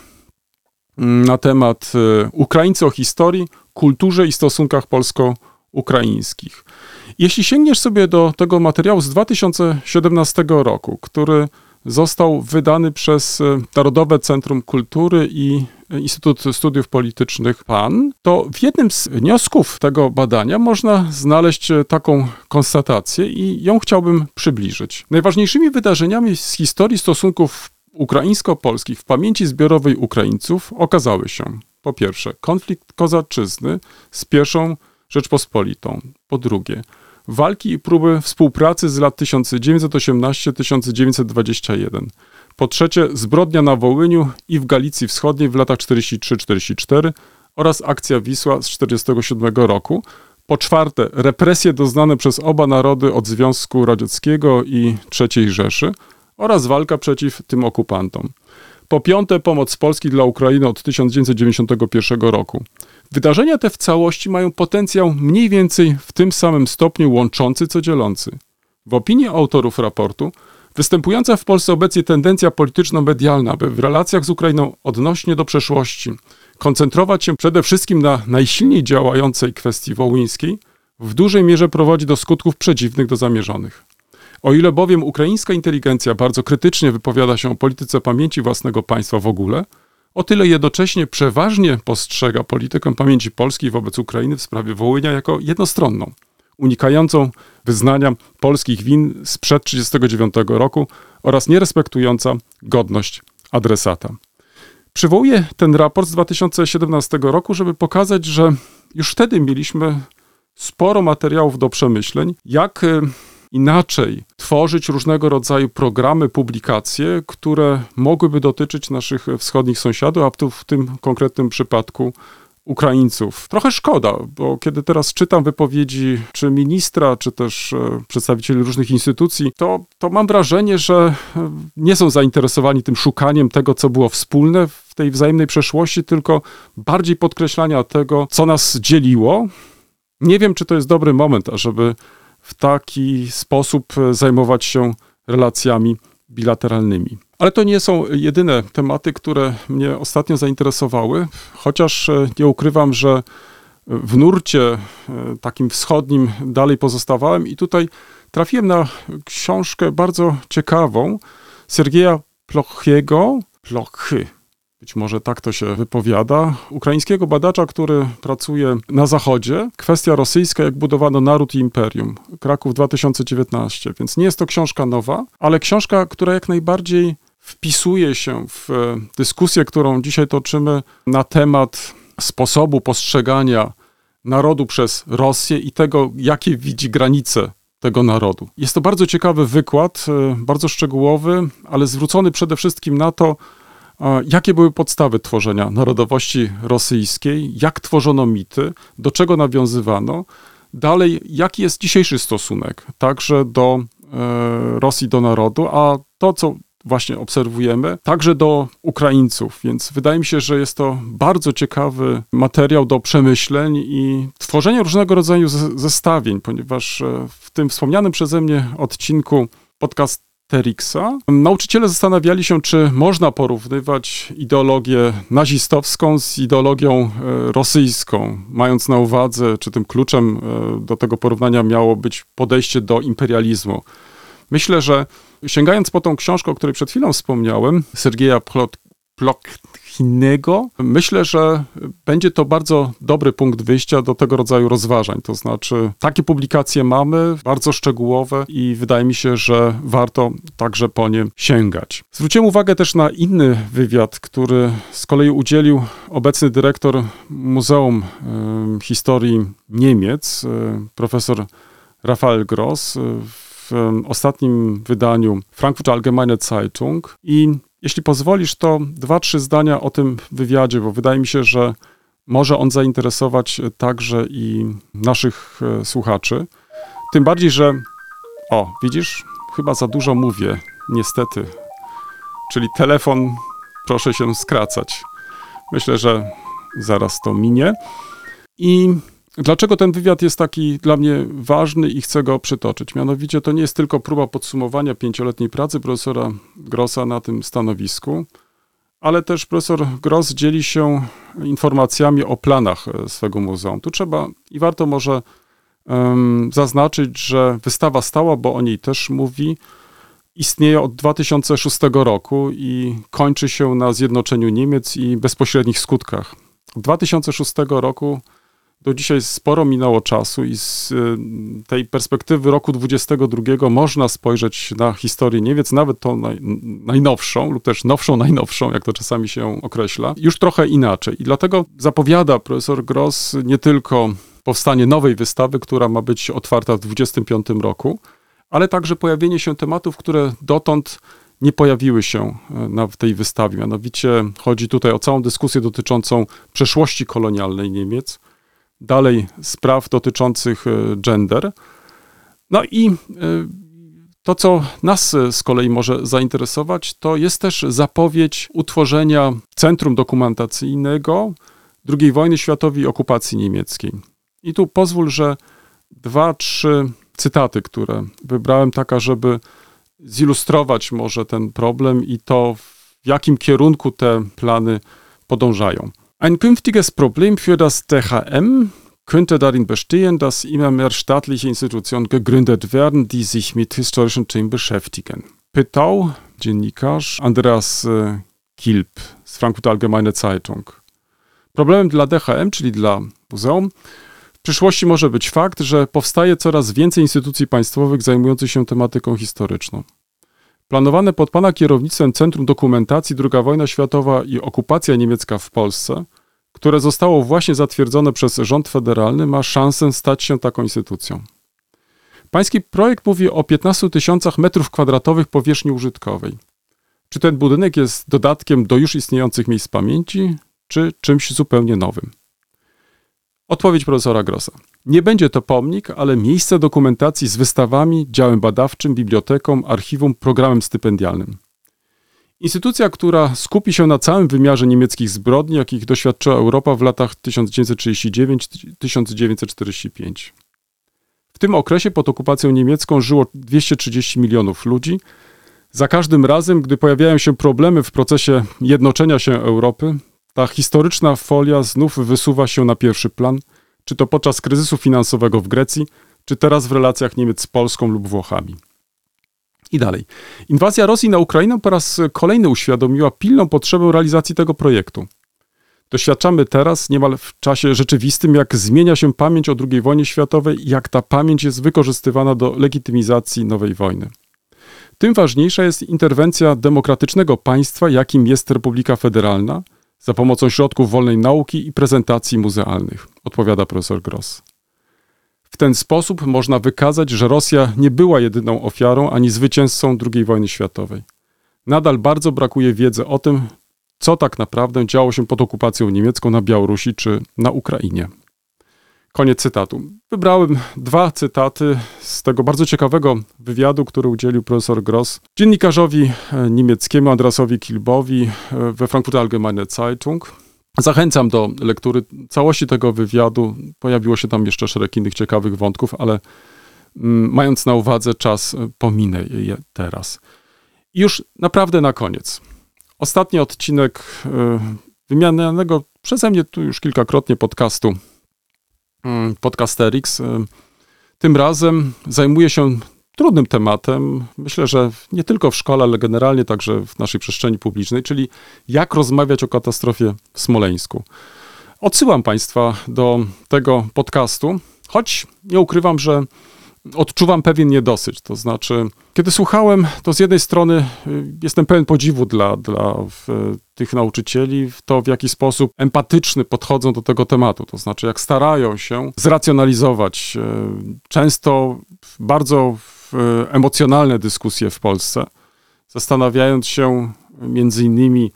na temat e, Ukraińcy o historii, kulturze i stosunkach polsko-ukraińskich. Jeśli sięgniesz sobie do tego materiału z 2017 roku, który został wydany przez e, Narodowe Centrum Kultury i Instytut Studiów Politycznych PAN, to w jednym z wniosków tego badania można znaleźć taką konstatację i ją chciałbym przybliżyć. Najważniejszymi wydarzeniami z historii stosunków ukraińsko-polskich w pamięci zbiorowej Ukraińców okazały się po pierwsze konflikt kozaczyzny z pierwszą Rzeczpospolitą, po drugie walki i próby współpracy z lat 1918-1921. Po trzecie, zbrodnia na Wołyniu i w Galicji Wschodniej w latach 43-44 oraz akcja Wisła z 1947 roku. Po czwarte, represje doznane przez oba narody od Związku Radzieckiego i III Rzeszy oraz walka przeciw tym okupantom. Po piąte, pomoc Polski dla Ukrainy od 1991 roku. Wydarzenia te w całości mają potencjał mniej więcej w tym samym stopniu łączący co dzielący. W opinii autorów raportu, występująca w Polsce obecnie tendencja polityczno-medialna, by w relacjach z Ukrainą odnośnie do przeszłości koncentrować się przede wszystkim na najsilniej działającej kwestii wołyńskiej, w dużej mierze prowadzi do skutków przedziwnych do zamierzonych. O ile bowiem ukraińska inteligencja bardzo krytycznie wypowiada się o polityce pamięci własnego państwa w ogóle, o tyle jednocześnie przeważnie postrzega politykę pamięci polskiej wobec Ukrainy w sprawie Wołynia jako jednostronną, unikającą wyznania polskich win sprzed 1939 roku oraz nierespektująca godność adresata. Przywołuję ten raport z 2017 roku, żeby pokazać, że już wtedy mieliśmy sporo materiałów do przemyśleń, jak y, inaczej tworzyć różnego rodzaju programy, publikacje, które mogłyby dotyczyć naszych wschodnich sąsiadów, a tu w tym konkretnym przypadku Ukraińców. Trochę szkoda, bo kiedy teraz czytam wypowiedzi czy ministra, czy też e, przedstawicieli różnych instytucji, to, to mam wrażenie, że e, nie są zainteresowani tym szukaniem tego, co było wspólne w tej wzajemnej przeszłości, tylko bardziej podkreślania tego, co nas dzieliło. Nie wiem, czy to jest dobry moment, ażeby w taki sposób e, zajmować się relacjami bilateralnymi. Ale to nie są jedyne tematy, które mnie ostatnio zainteresowały, chociaż e, nie ukrywam, że w nurcie e, takim wschodnim dalej pozostawałem i tutaj trafiłem na książkę bardzo ciekawą Sergieja Plochiego, Plochy, być może tak to się wypowiada, ukraińskiego badacza, który pracuje na zachodzie. Kwestia rosyjska, jak budowano naród i imperium. Kraków 2019, więc nie jest to książka nowa, ale książka, która jak najbardziej wpisuje się w dyskusję, którą dzisiaj toczymy na temat sposobu postrzegania narodu przez Rosję i tego, jakie widzi granice tego narodu. Jest to bardzo ciekawy wykład, e, bardzo szczegółowy, ale zwrócony przede wszystkim na to, e, jakie były podstawy tworzenia narodowości rosyjskiej, jak tworzono mity, do czego nawiązywano. Dalej, jaki jest dzisiejszy stosunek także do e, Rosji, do narodu, a to, co właśnie obserwujemy, także do Ukraińców. Więc wydaje mi się, że jest to bardzo ciekawy materiał do przemyśleń i tworzenia różnego rodzaju zestawień, ponieważ e, w tym wspomnianym przeze mnie odcinku podcast Terixa. Nauczyciele zastanawiali się, czy można porównywać ideologię nazistowską z ideologią e, rosyjską, mając na uwadze, czy tym kluczem e, do tego porównania miało być podejście do imperializmu. Myślę, że sięgając po tą książkę, o której przed chwilą wspomniałem, Sergieja Plot Plokhinego, myślę, że będzie to bardzo dobry punkt wyjścia do tego rodzaju rozważań. To znaczy, takie publikacje mamy, bardzo szczegółowe i wydaje mi się, że warto także po nie sięgać. Zwróciłem uwagę też na inny wywiad, który z kolei udzielił obecny dyrektor Muzeum Historii Niemiec, y, profesor Rafael Gross. W ostatnim wydaniu Frankfurter Allgemeine Zeitung i jeśli pozwolisz, to dwa, trzy zdania o tym wywiadzie, bo wydaje mi się, że może on zainteresować także i naszych e, słuchaczy. Tym bardziej, że o, widzisz, chyba za dużo mówię, niestety. Czyli telefon, proszę się skracać. Myślę, że zaraz to minie. I Dlaczego ten wywiad jest taki dla mnie ważny i chcę go przytoczyć? Mianowicie to nie jest tylko próba podsumowania pięcioletniej pracy profesora Grossa na tym stanowisku, ale też profesor Gross dzieli się informacjami o planach e, swego muzeum. Tu trzeba i warto może um, zaznaczyć, że wystawa stała, bo o niej też mówi, istnieje od 2006 roku i kończy się na zjednoczeniu Niemiec i bezpośrednich skutkach. Od 2006 roku do dzisiaj sporo minęło czasu i z y, tej perspektywy roku 22 można spojrzeć na historię Niemiec, nawet tą naj, najnowszą lub też nowszą, najnowszą, jak to czasami się określa, już trochę inaczej. I dlatego zapowiada profesor Gross nie tylko powstanie nowej wystawy, która ma być otwarta w 25 roku, ale także pojawienie się tematów, które dotąd nie pojawiły się e, na, tej wystawie. Mianowicie chodzi tutaj o całą dyskusję dotyczącą przeszłości kolonialnej Niemiec, dalej spraw dotyczących e, gender. No i e, to, co nas e, z kolei może zainteresować, to jest też zapowiedź utworzenia Centrum Dokumentacyjnego II wojny światowej i okupacji niemieckiej. I tu pozwól, że dwa, trzy cytaty, które wybrałem, taka, żeby zilustrować może ten problem i to, w jakim kierunku te plany podążają. Ein künftiges Problem für das DHM könnte darin bestehen, dass immer mehr staatliche Institutionen gegründet werden, die sich mit historischen Themen beschäftigen. Pytał dziennikarz Andreas e, Kilp z Frankfurter Allgemeine Zeitung. Problemem dla DHM, czyli dla muzeum, w przyszłości może być fakt, że powstaje coraz więcej instytucji państwowych zajmujących się tematyką historyczną. Planowane pod pana kierownictwem Centrum Dokumentacji II wojna światowa i okupacja niemiecka w Polsce, które zostało właśnie zatwierdzone przez rząd federalny, ma szansę stać się taką instytucją. Pański projekt mówi o 15 tysiącach metrów kwadratowych powierzchni użytkowej. Czy ten budynek jest dodatkiem do już istniejących miejsc pamięci, czy czymś zupełnie nowym? Odpowiedź profesora Grossa. Nie będzie to pomnik, ale miejsce dokumentacji z wystawami, działem badawczym, biblioteką, archiwum, programem stypendialnym. Instytucja, która skupi się na całym wymiarze niemieckich zbrodni, jakich doświadczyła Europa w latach 1939-1945. W tym okresie pod okupacją niemiecką żyło 230 milionów ludzi. Za każdym razem, gdy pojawiają się problemy w procesie jednoczenia się Europy, ta historyczna folia znów wysuwa się na pierwszy plan – czy to podczas kryzysu finansowego w Grecji, czy teraz w relacjach Niemiec z Polską lub Włochami. I dalej. Inwazja Rosji na Ukrainę po raz kolejny uświadomiła pilną potrzebę realizacji tego projektu. Doświadczamy teraz, niemal w czasie rzeczywistym, jak zmienia się pamięć o II wojnie światowej i jak ta pamięć jest wykorzystywana do legitymizacji nowej wojny. Tym ważniejsza jest interwencja demokratycznego państwa, jakim jest Republika Federalna, za pomocą środków wolnej nauki i prezentacji muzealnych, odpowiada profesor Gross. W ten sposób można wykazać, że Rosja nie była jedyną ofiarą ani zwycięzcą II wojny światowej. Nadal bardzo brakuje wiedzy o tym, co tak naprawdę działo się pod okupacją niemiecką na Białorusi czy na Ukrainie. Koniec cytatu. Wybrałem dwa cytaty z tego bardzo ciekawego wywiadu, który udzielił profesor Gross dziennikarzowi e, niemieckiemu Andrasowi Kilbowi e, we Frankfurter Allgemeine Zeitung. Zachęcam do lektury całości tego wywiadu. Pojawiło się tam jeszcze szereg innych ciekawych wątków, ale mm, mając na uwadze czas, e, pominę je teraz. I już naprawdę na koniec. Ostatni odcinek wymienianego przeze mnie tu już kilkakrotnie podcastu Podcasterix. Y, tym razem zajmuje się trudnym tematem, myślę, że nie tylko w szkole, ale generalnie także w naszej przestrzeni publicznej, czyli jak rozmawiać o katastrofie w Smoleńsku. Odsyłam Państwa do tego podcastu, choć nie ukrywam, że odczuwam pewien niedosyt. To znaczy, kiedy słuchałem, to z jednej strony y, jestem pełen podziwu dla, dla tych nauczycieli, w to w jaki sposób empatyczny podchodzą do tego tematu. To znaczy, jak starają się zracjonalizować y, często bardzo emocjonalne dyskusje w Polsce, zastanawiając się między innymi,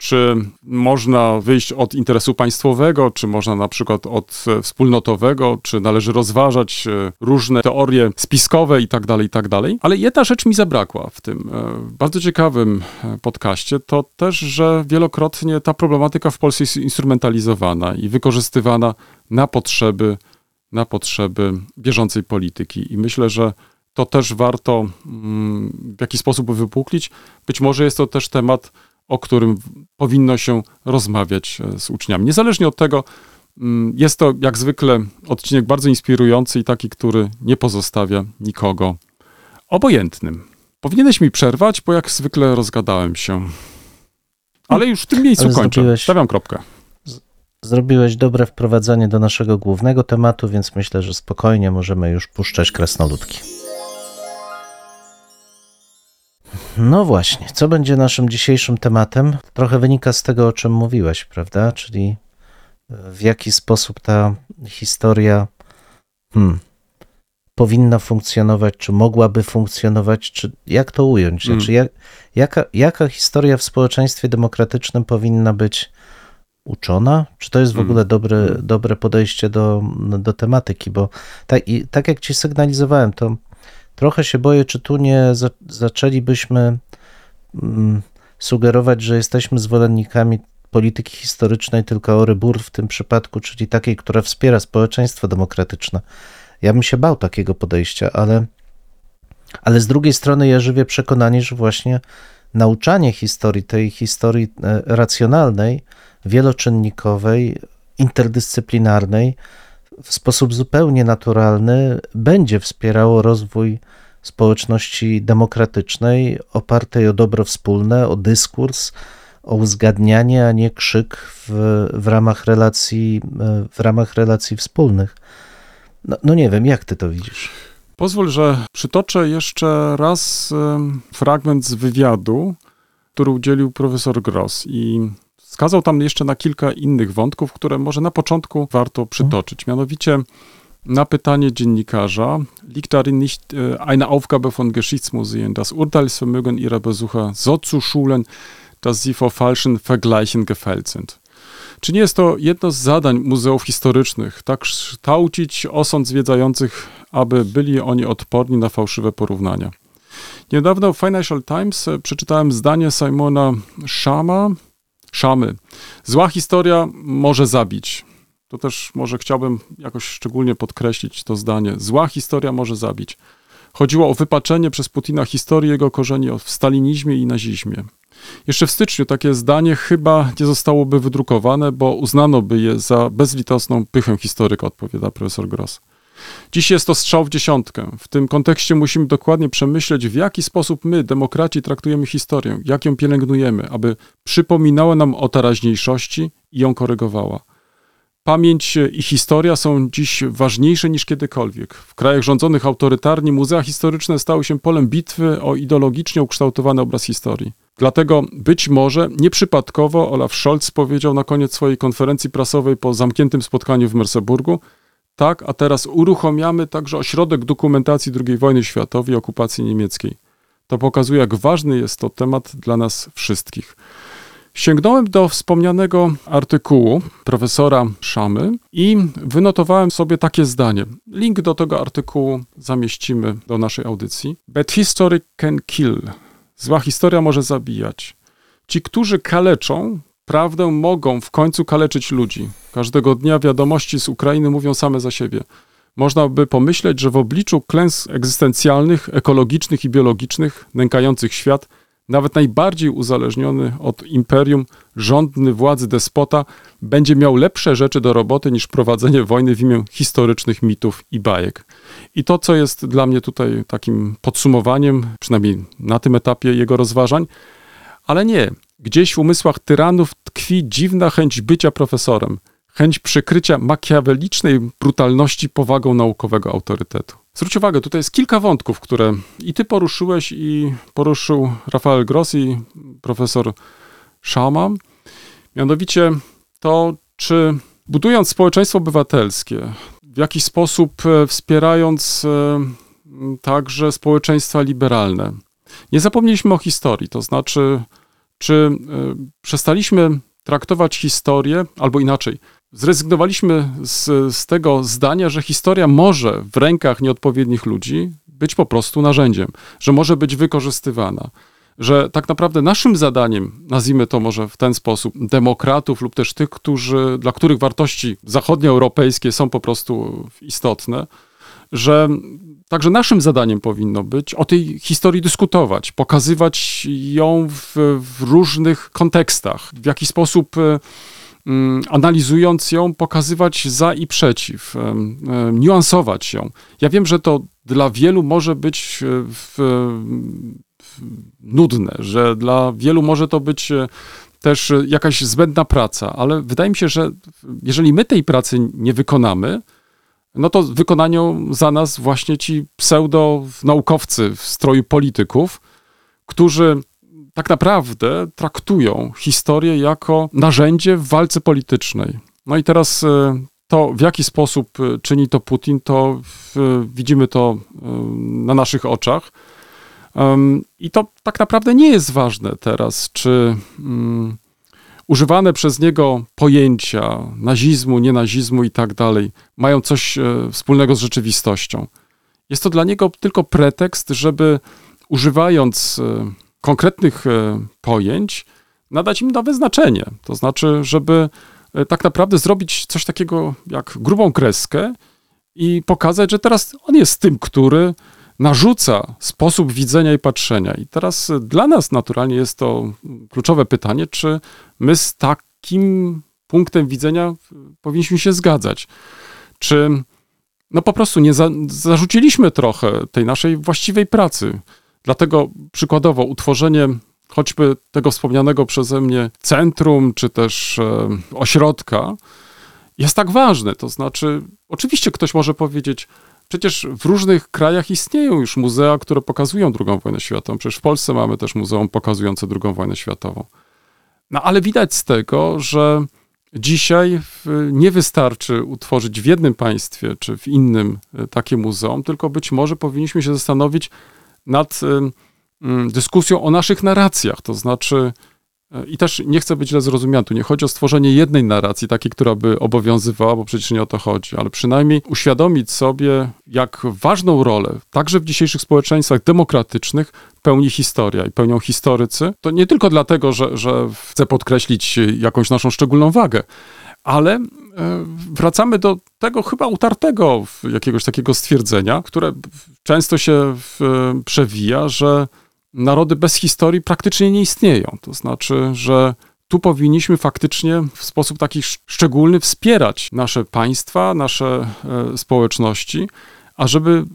czy można wyjść od interesu państwowego, czy można na przykład od e, wspólnotowego, czy należy rozważać e, różne teorie spiskowe i tak dalej, i tak dalej. Ale jedna rzecz mi zabrakła w tym e, bardzo ciekawym podcaście, to też, że wielokrotnie ta problematyka w Polsce jest instrumentalizowana i wykorzystywana na potrzeby, na potrzeby bieżącej polityki. I myślę, że to też warto mm, w jakiś sposób wypuklić. Być może jest to też temat, o którym powinno się rozmawiać e, z uczniami. Niezależnie od tego, mm, jest to jak zwykle odcinek bardzo inspirujący i taki, który nie pozostawia nikogo obojętnym. Powinieneś mi przerwać, bo jak zwykle rozgadałem się. Ale już w tym miejscu Ale kończę. Zrobiłeś, Stawiam kropkę. Zrobiłeś dobre wprowadzenie do naszego głównego tematu, więc myślę, że spokojnie możemy już puszczać krasnoludki. No właśnie, co będzie naszym dzisiejszym tematem? Trochę wynika z tego, o czym mówiłeś, prawda? Czyli e, w jaki sposób ta historia hmm, powinna funkcjonować, czy mogłaby funkcjonować, czy jak to ująć? Hmm. Znaczy, jak, jaka, jaka historia w społeczeństwie demokratycznym powinna być uczona? Czy to jest w hmm. ogóle dobre, hmm. dobre podejście do, do tematyki? Bo tak, i, tak jak ci sygnalizowałem, to Trochę się boję, czy tu nie za, zaczęlibyśmy mm, sugerować, że jesteśmy zwolennikami polityki historycznej tylko o w tym przypadku, czyli takiej, która wspiera społeczeństwo demokratyczne. Ja bym się bał takiego podejścia, ale, ale z drugiej strony ja żywię przekonanie, że właśnie nauczanie historii, tej historii e, racjonalnej, wieloczynnikowej, interdyscyplinarnej, w sposób zupełnie naturalny będzie wspierało rozwój społeczności demokratycznej opartej o dobro wspólne, o dyskurs, o uzgadnianie, a nie krzyk w, w, ramach, relacji, w ramach relacji wspólnych. No, no nie wiem, jak ty to widzisz? Pozwól, że przytoczę jeszcze raz fragment z wywiadu, który udzielił profesor Gross i wskazał tam jeszcze na kilka innych wątków, które może na początku warto przytoczyć. Mianowicie na pytanie dziennikarza, liegt darin nicht äh, eine Aufgabe von Geschichtsmuseen, das Urteilsvermögen ihrer Besucher so zu schulen, dass sie vor falschen Vergleichen gefällt sind? Czy nie jest to jedno z zadań muzeów historycznych, tak kształcić osąd zwiedzających, aby byli oni odporni na fałszywe porównania? Niedawno w Financial Times e, przeczytałem zdanie Simona Shama, Szamy. Zła historia może zabić. To też może chciałbym jakoś szczególnie podkreślić to zdanie. Zła historia może zabić. chodziło o wypaczenie przez Putina historii jego korzeni w stalinizmie i nazizmie. Jeszcze w styczniu takie zdanie chyba nie zostałoby wydrukowane, bo uznano by je za bezlitosną pychę historyka, odpowiada profesor Gross. Dziś jest to strzał w dziesiątkę. W tym kontekście musimy dokładnie przemyśleć, w jaki sposób my, demokraci, traktujemy historię, jak ją pielęgnujemy, aby przypominała nam o teraźniejszości i ją korygowała. Pamięć i historia są dziś ważniejsze niż kiedykolwiek. W krajach rządzonych autorytarnie muzea historyczne stały się polem bitwy o ideologicznie ukształtowany obraz historii. Dlatego być może nieprzypadkowo Olaf Scholz powiedział na koniec swojej konferencji prasowej po zamkniętym spotkaniu w Merseburgu, tak, a teraz uruchamiamy także ośrodek dokumentacji II wojny światowej i okupacji niemieckiej. To pokazuje, jak ważny jest to temat dla nas wszystkich. Sięgnąłem do wspomnianego artykułu profesora Szamy i wynotowałem sobie takie zdanie. Link do tego artykułu zamieścimy do naszej audycji. Bad history can kill. Zła historia może zabijać. Ci, którzy kaleczą, prawdę mogą w końcu kaleczyć ludzi. Każdego dnia wiadomości z Ukrainy mówią same za siebie. Można by pomyśleć, że w obliczu klęsk egzystencjalnych, ekologicznych i biologicznych, nękających świat, nawet najbardziej uzależniony od imperium, rządny władzy despota będzie miał lepsze rzeczy do roboty niż prowadzenie wojny w imię historycznych mitów i bajek. I to, co jest dla mnie tutaj takim podsumowaniem, przynajmniej na tym etapie jego rozważań, ale nie. Gdzieś w umysłach tyranów tkwi dziwna chęć bycia profesorem, chęć przykrycia makiawelicznej brutalności powagą naukowego autorytetu. Zwróć uwagę, tutaj jest kilka wątków, które i ty poruszyłeś, i poruszył Rafael Gross i profesor Szama. Mianowicie to, czy budując społeczeństwo obywatelskie, w jakiś sposób e, wspierając e, także społeczeństwa liberalne, nie zapomnieliśmy o historii, to znaczy, czy e, przestaliśmy traktować historię, albo inaczej, zrezygnowaliśmy z, z tego zdania, że historia może w rękach nieodpowiednich ludzi być po prostu narzędziem, że może być wykorzystywana. Że tak naprawdę naszym zadaniem, nazwijmy to może w ten sposób, demokratów lub też tych, którzy, dla których wartości zachodnioeuropejskie są po prostu istotne, że także naszym zadaniem powinno być o tej historii dyskutować, pokazywać ją w, w różnych kontekstach, w jaki sposób Mm, analizując ją, pokazywać za i przeciw, niuansować ją. Ja wiem, że to dla wielu może być e, w, w, nudne, że dla wielu może to być e, też jakaś zbędna praca, ale wydaje mi się, że jeżeli my tej pracy nie wykonamy, no to wykonają za nas właśnie ci pseudo-naukowcy w stroju polityków, którzy tak naprawdę traktują historię jako narzędzie w walce politycznej. No i teraz e, to, w jaki sposób e, czyni to Putin, to widzimy to e, na naszych oczach. I to tak naprawdę nie jest ważne teraz, czy um, używane przez niego pojęcia nazizmu, nienazizmu i tak dalej mają coś wspólnego z rzeczywistością. Jest to dla niego tylko pretekst, żeby używając konkretnych e, pojęć, nadać im nowe znaczenie. To znaczy, żeby e, tak naprawdę zrobić coś takiego jak grubą kreskę i pokazać, że teraz on jest tym, który narzuca sposób widzenia i patrzenia. I teraz dla nas naturalnie jest to kluczowe pytanie, czy my z takim punktem widzenia powinniśmy się zgadzać. Czy no po prostu nie za, zarzuciliśmy trochę tej naszej właściwej pracy. Dlatego przykładowo utworzenie choćby tego wspomnianego przeze mnie centrum, czy też e, ośrodka jest tak ważne. To znaczy, oczywiście ktoś może powiedzieć, przecież w różnych krajach istnieją już muzea, które pokazują II wojnę światową. Przecież w Polsce mamy też muzeum pokazujące II wojnę światową. No ale widać z tego, że dzisiaj nie wystarczy utworzyć w jednym państwie czy w innym e, takie muzeum, tylko być może powinniśmy się zastanowić, nad dyskusją o naszych narracjach, to znaczy e, i też nie chcę być źle zrozumiany, tu nie chodzi o stworzenie jednej narracji, takiej, która by obowiązywała, bo przecież nie o to chodzi, ale przynajmniej uświadomić sobie, jak ważną rolę, także w dzisiejszych społeczeństwach demokratycznych, pełni historia i pełnią historycy. To nie tylko dlatego, że, że chcę podkreślić jakąś naszą szczególną wagę, ale wracamy do tego chyba utartego jakiegoś takiego stwierdzenia, które często się przewija, że narody bez historii praktycznie nie istnieją. To znaczy, że tu powinniśmy faktycznie w sposób taki szczególny wspierać nasze państwa, nasze e, społeczności, a żeby mm,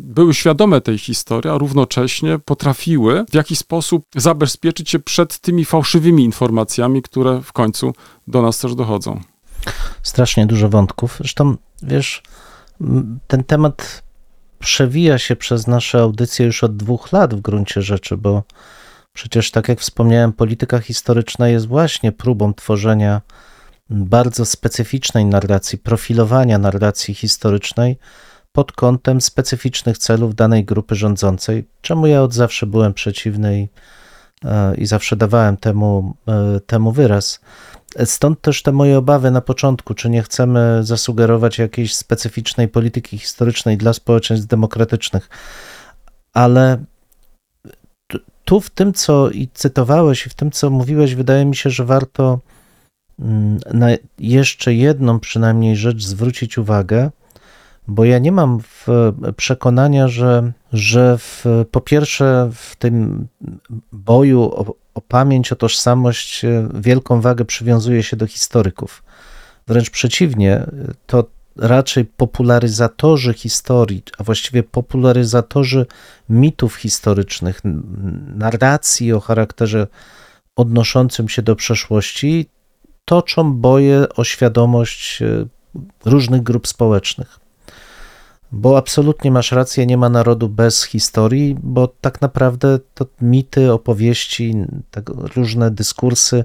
były świadome tej historii, a równocześnie potrafiły w jakiś sposób zabezpieczyć się przed tymi fałszywymi informacjami, które w końcu do nas też dochodzą. Strasznie dużo wątków. Zresztą, wiesz, ten temat przewija się przez nasze audycje już od dwóch lat w gruncie rzeczy, bo przecież, tak jak wspomniałem, polityka historyczna jest właśnie próbą tworzenia bardzo specyficznej narracji, profilowania narracji historycznej pod kątem specyficznych celów danej grupy rządzącej, czemu ja od zawsze byłem przeciwny i, e, i zawsze dawałem temu, e, temu wyraz. Stąd też te moje obawy na początku, czy nie chcemy zasugerować jakiejś specyficznej polityki historycznej dla społeczeństw demokratycznych. Ale tu w tym, co i cytowałeś, i w tym, co mówiłeś, wydaje mi się, że warto mm, na jeszcze jedną przynajmniej rzecz zwrócić uwagę, bo ja nie mam przekonania, że, że w, po pierwsze w tym boju o, o pamięć, o tożsamość e, wielką wagę przywiązuje się do historyków. Wręcz przeciwnie, to raczej popularyzatorzy historii, a właściwie popularyzatorzy mitów historycznych, narracji o charakterze odnoszącym się do przeszłości, toczą boje o świadomość e, różnych grup społecznych. Bo absolutnie masz rację, nie ma narodu bez historii, bo tak naprawdę to mity, opowieści, tak różne dyskursy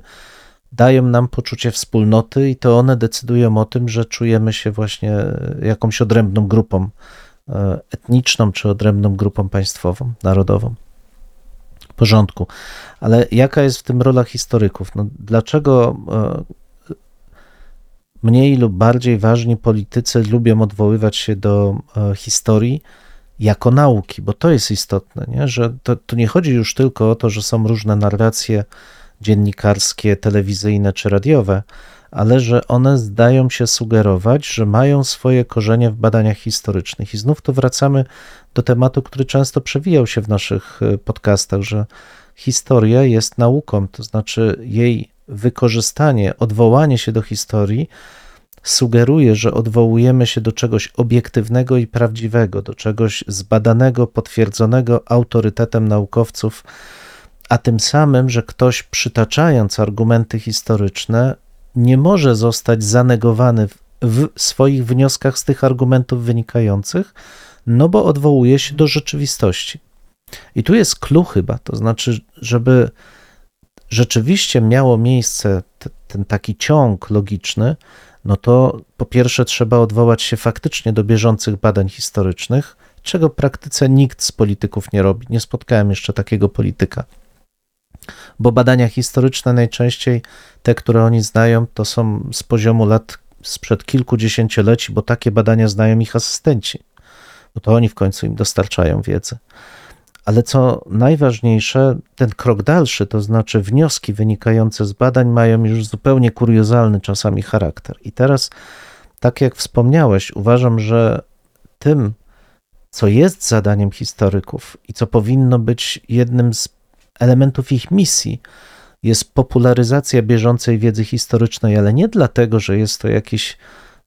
dają nam poczucie wspólnoty i to one decydują o tym, że czujemy się właśnie jakąś odrębną grupą e, etniczną czy odrębną grupą państwową, narodową. W porządku. Ale jaka jest w tym rola historyków? No, dlaczego e, mniej lub bardziej ważni politycy lubią odwoływać się do e, historii jako nauki, bo to jest istotne, nie? że to, to nie chodzi już tylko o to, że są różne narracje dziennikarskie, telewizyjne czy radiowe, ale że one zdają się sugerować, że mają swoje korzenie w badaniach historycznych. I znów tu wracamy do tematu, który często przewijał się w naszych e, podcastach, że historia jest nauką, to znaczy jej wykorzystanie, odwołanie się do historii sugeruje, że odwołujemy się do czegoś obiektywnego i prawdziwego, do czegoś zbadanego, potwierdzonego autorytetem naukowców, a tym samym, że ktoś przytaczając argumenty historyczne nie może zostać zanegowany w, w swoich wnioskach z tych argumentów wynikających, no bo odwołuje się do rzeczywistości. I tu jest clue chyba, to znaczy, żeby rzeczywiście miało miejsce ten taki ciąg logiczny, no to po pierwsze trzeba odwołać się faktycznie do bieżących badań historycznych, czego w praktyce nikt z polityków nie robi. Nie spotkałem jeszcze takiego polityka. Bo badania historyczne najczęściej, te, które oni znają, to są z poziomu lat sprzed kilkudziesięcioleci, bo takie badania znają ich asystenci, bo to oni w końcu im dostarczają wiedzy. Ale co najważniejsze, ten krok dalszy, to znaczy wnioski wynikające z badań, mają już zupełnie kuriozalny czasami charakter. I teraz, tak jak wspomniałeś, uważam, że tym, co jest zadaniem historyków i co powinno być jednym z elementów ich misji, jest popularyzacja bieżącej wiedzy historycznej, ale nie dlatego, że jest to jakiś,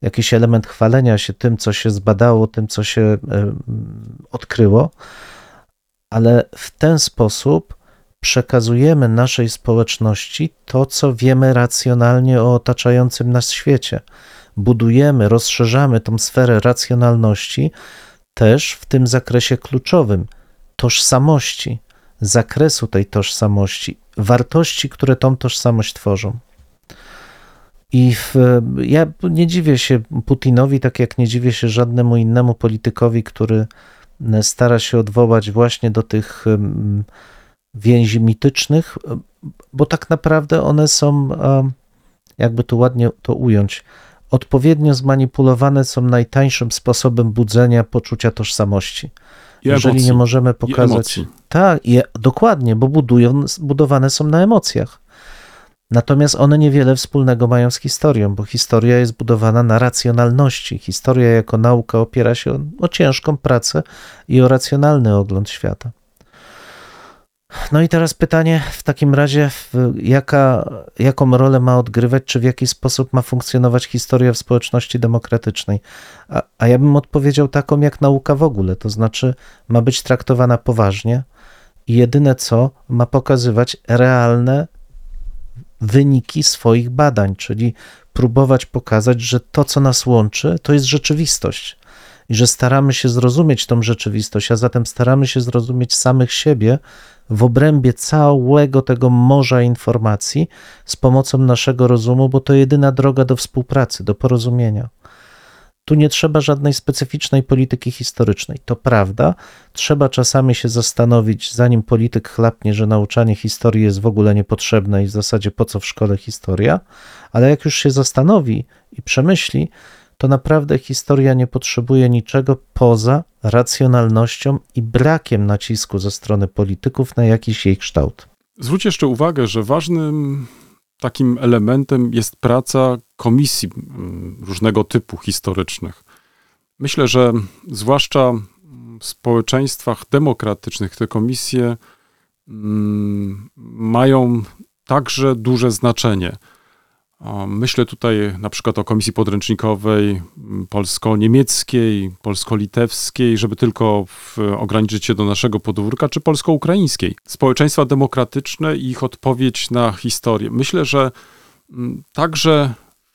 jakiś element chwalenia się tym, co się zbadało, tym, co się odkryło ale w ten sposób przekazujemy naszej społeczności to, co wiemy racjonalnie o otaczającym nas świecie. Budujemy, rozszerzamy tą sferę racjonalności też w tym zakresie kluczowym tożsamości, zakresu tej tożsamości, wartości, które tą tożsamość tworzą. I w, ja nie dziwię się Putinowi, tak jak nie dziwię się żadnemu innemu politykowi, który stara się odwołać właśnie do tych więzi mitycznych, bo tak naprawdę one są, jakby tu ładnie to ująć, odpowiednio zmanipulowane są najtańszym sposobem budzenia poczucia tożsamości. I Jeżeli emocji. nie możemy pokazać. I tak, i, dokładnie, bo budują, budowane są na emocjach. Natomiast one niewiele wspólnego mają z historią, bo historia jest budowana na racjonalności. Historia jako nauka opiera się o, o ciężką pracę i o racjonalny ogląd świata. No i teraz pytanie w takim razie, jaka, jaką rolę ma odgrywać, czy w jaki sposób ma funkcjonować historia w społeczności demokratycznej? A, a ja bym odpowiedział taką jak nauka w ogóle, to znaczy ma być traktowana poważnie i jedyne co ma pokazywać realne wyniki swoich badań, czyli próbować pokazać, że to, co nas łączy, to jest rzeczywistość i że staramy się zrozumieć tą rzeczywistość, a zatem staramy się zrozumieć samych siebie w obrębie całego tego morza informacji z pomocą naszego rozumu, bo to jedyna droga do współpracy, do porozumienia. Tu nie trzeba żadnej specyficznej polityki historycznej. To prawda, trzeba czasami się zastanowić, zanim polityk chlapnie, że nauczanie historii jest w ogóle niepotrzebne i w zasadzie po co w szkole historia, ale jak już się zastanowi i przemyśli, to naprawdę historia nie potrzebuje niczego poza racjonalnością i brakiem nacisku ze strony polityków na jakiś jej kształt. Zwróć jeszcze uwagę, że ważnym takim elementem jest praca komisji mm, różnego typu historycznych. Myślę, że zwłaszcza w społeczeństwach demokratycznych te komisje mm, mają także duże znaczenie. Myślę tutaj na przykład o Komisji Podręcznikowej mm, polsko-niemieckiej, polsko-litewskiej, żeby tylko w, ograniczyć się do naszego podwórka, czy polsko-ukraińskiej. Społeczeństwa demokratyczne i ich odpowiedź na historię. Myślę, że mm, także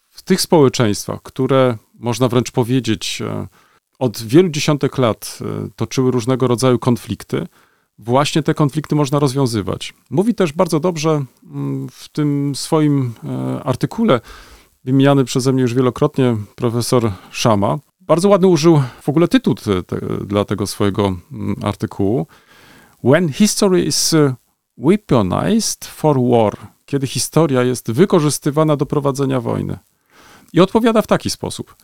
w tych społeczeństwach, które można wręcz powiedzieć e, od wielu dziesiątek lat e, toczyły różnego rodzaju konflikty, właśnie te konflikty można rozwiązywać. Mówi też bardzo dobrze mm, w tym swoim e, artykule, wymieniany przeze mnie już wielokrotnie profesor Szama. Bardzo ładny użył w ogóle tytuł te, te, dla tego swojego mm, artykułu. When history is e, weaponized for war, kiedy historia jest wykorzystywana do prowadzenia wojny. I odpowiada w taki sposób.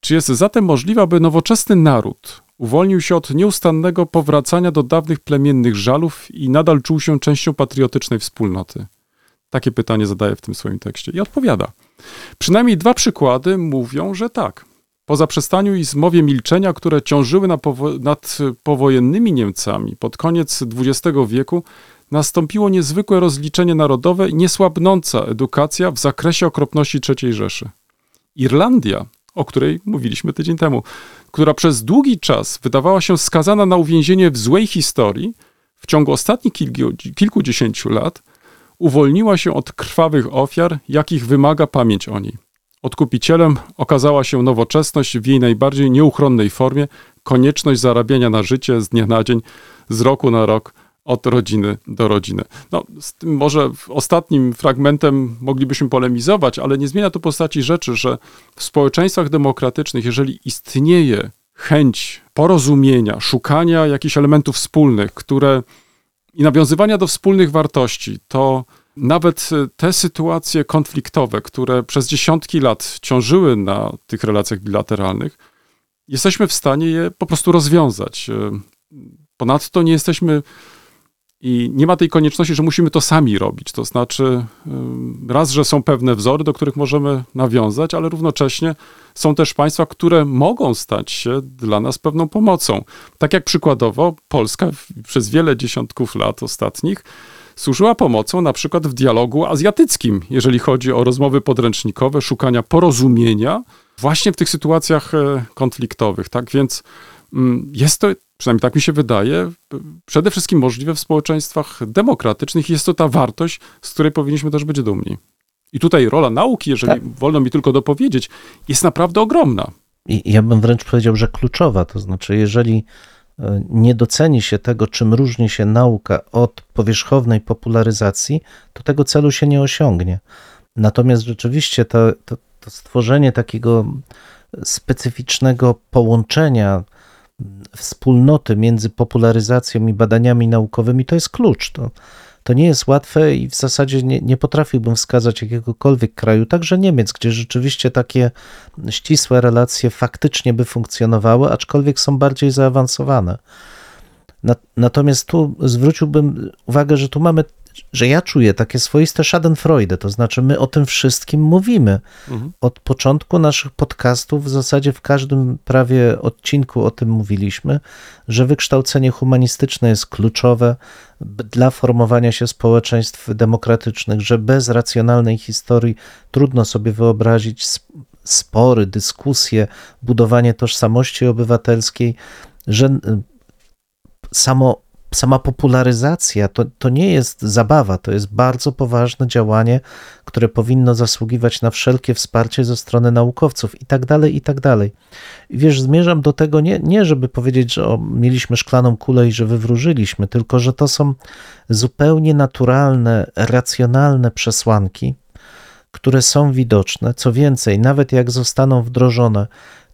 Czy jest zatem możliwe, aby nowoczesny naród Uwolnił się od nieustannego powracania do dawnych plemiennych żalów i nadal czuł się częścią patriotycznej wspólnoty. Takie pytanie zadaje w tym swoim tekście i odpowiada. Przynajmniej dwa przykłady mówią, że tak. Po zaprzestaniu i zmowie milczenia, które ciążyły na powo nad powojennymi Niemcami pod koniec XX wieku, nastąpiło niezwykłe rozliczenie narodowe i niesłabnąca edukacja w zakresie okropności III Rzeszy. Irlandia o której mówiliśmy tydzień temu, która przez długi czas wydawała się skazana na uwięzienie w złej historii, w ciągu ostatnich kilku, kilkudziesięciu lat uwolniła się od krwawych ofiar, jakich wymaga pamięć o niej. Odkupicielem okazała się nowoczesność w jej najbardziej nieuchronnej formie, konieczność zarabiania na życie z dnia na dzień, z roku na rok, od rodziny do rodziny. No, z tym może ostatnim fragmentem moglibyśmy polemizować, ale nie zmienia to postaci rzeczy, że w społeczeństwach demokratycznych, jeżeli istnieje chęć porozumienia, szukania jakichś elementów wspólnych, które i nawiązywania do wspólnych wartości, to nawet te sytuacje konfliktowe, które przez dziesiątki lat ciążyły na tych relacjach bilateralnych, jesteśmy w stanie je po prostu rozwiązać. Ponadto nie jesteśmy i nie ma tej konieczności, że musimy to sami robić. To znaczy, raz, że są pewne wzory, do których możemy nawiązać, ale równocześnie są też państwa, które mogą stać się dla nas pewną pomocą. Tak jak przykładowo Polska przez wiele dziesiątków lat ostatnich służyła pomocą na przykład w dialogu azjatyckim, jeżeli chodzi o rozmowy podręcznikowe, szukania porozumienia właśnie w tych sytuacjach e, konfliktowych. Tak więc jest to przynajmniej tak mi się wydaje, przede wszystkim możliwe w społeczeństwach demokratycznych. Jest to ta wartość, z której powinniśmy też być dumni. I tutaj rola nauki, jeżeli tak. wolno mi tylko dopowiedzieć, jest naprawdę ogromna. I ja bym wręcz powiedział, że kluczowa. To znaczy, jeżeli e, nie doceni się tego, czym różni się nauka od powierzchownej popularyzacji, to tego celu się nie osiągnie. Natomiast rzeczywiście to, to, to stworzenie takiego specyficznego połączenia wspólnoty między popularyzacją i badaniami naukowymi to jest klucz. To, to nie jest łatwe i w zasadzie nie, nie potrafiłbym wskazać jakiegokolwiek kraju, także Niemiec, gdzie rzeczywiście takie ścisłe relacje faktycznie by funkcjonowały, aczkolwiek są bardziej zaawansowane. Natomiast tu zwróciłbym uwagę, że tu mamy że ja czuję takie swoiste schadenfreude, to znaczy my o tym wszystkim mówimy. Mhm. Od początku naszych podcastów, w zasadzie w każdym prawie odcinku o tym mówiliśmy, że wykształcenie humanistyczne jest kluczowe dla formowania się społeczeństw demokratycznych, że bez racjonalnej historii trudno sobie wyobrazić sp- spory, dyskusje, budowanie tożsamości obywatelskiej, że y, samo, sama popularyzacja to, to nie jest zabawa, to jest bardzo poważne działanie, które powinno zasługiwać na wszelkie wsparcie ze strony naukowców i tak dalej, i tak dalej. Wiesz, zmierzam do tego nie, nie żeby powiedzieć, że o, mieliśmy szklaną kulę i że wywróżyliśmy, tylko że to są zupełnie naturalne, racjonalne przesłanki, które są widoczne. Co więcej, nawet jak zostaną wdrożone,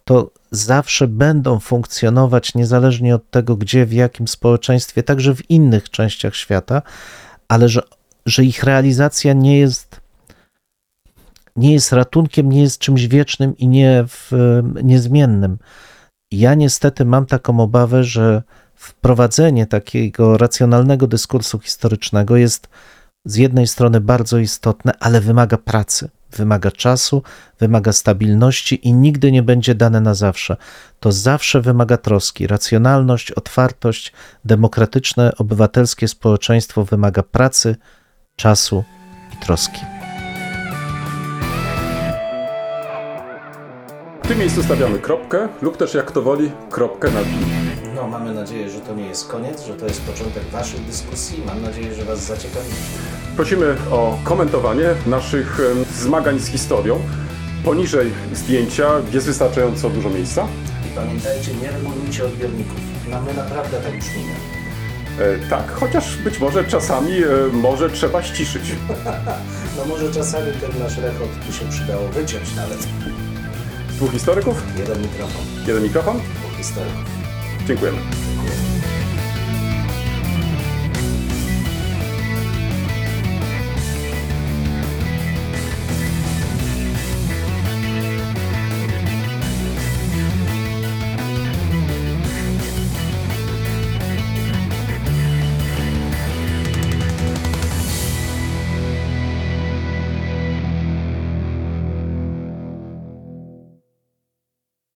to zawsze będą funkcjonować niezależnie od tego, gdzie, w jakim społeczeństwie, także w innych częściach świata, ale że, że ich realizacja nie jest, nie jest ratunkiem, nie jest czymś wiecznym i nie w, niezmiennym. Ja niestety mam taką obawę, że wprowadzenie takiego racjonalnego dyskursu historycznego jest z jednej strony bardzo istotne, ale wymaga pracy, wymaga czasu, wymaga stabilności i nigdy nie będzie dane na zawsze. To zawsze wymaga troski. Racjonalność, otwartość, demokratyczne, obywatelskie społeczeństwo wymaga pracy, czasu i troski. W tym miejscu stawiamy kropkę lub też jak to woli, kropkę nad i. No, mamy nadzieję, że to nie jest koniec, że to jest początek Waszych dyskusji. Mam nadzieję, że Was zaciekawiliśmy. Prosimy o komentowanie naszych zmagań z historią. Poniżej zdjęcia jest wystarczająco dużo miejsca. I pamiętajcie, nie regulujcie odbiorników. No, my naprawdę tak brzmimy. E, tak, chociaż być może czasami e, może trzeba ściszyć. (laughs) No może czasami ten nasz rechot tu się przydało wyciąć nawet. Dwóch historyków, Jeden mikrofon, jeden mikrofon. dwóch historyków. Dziękujemy.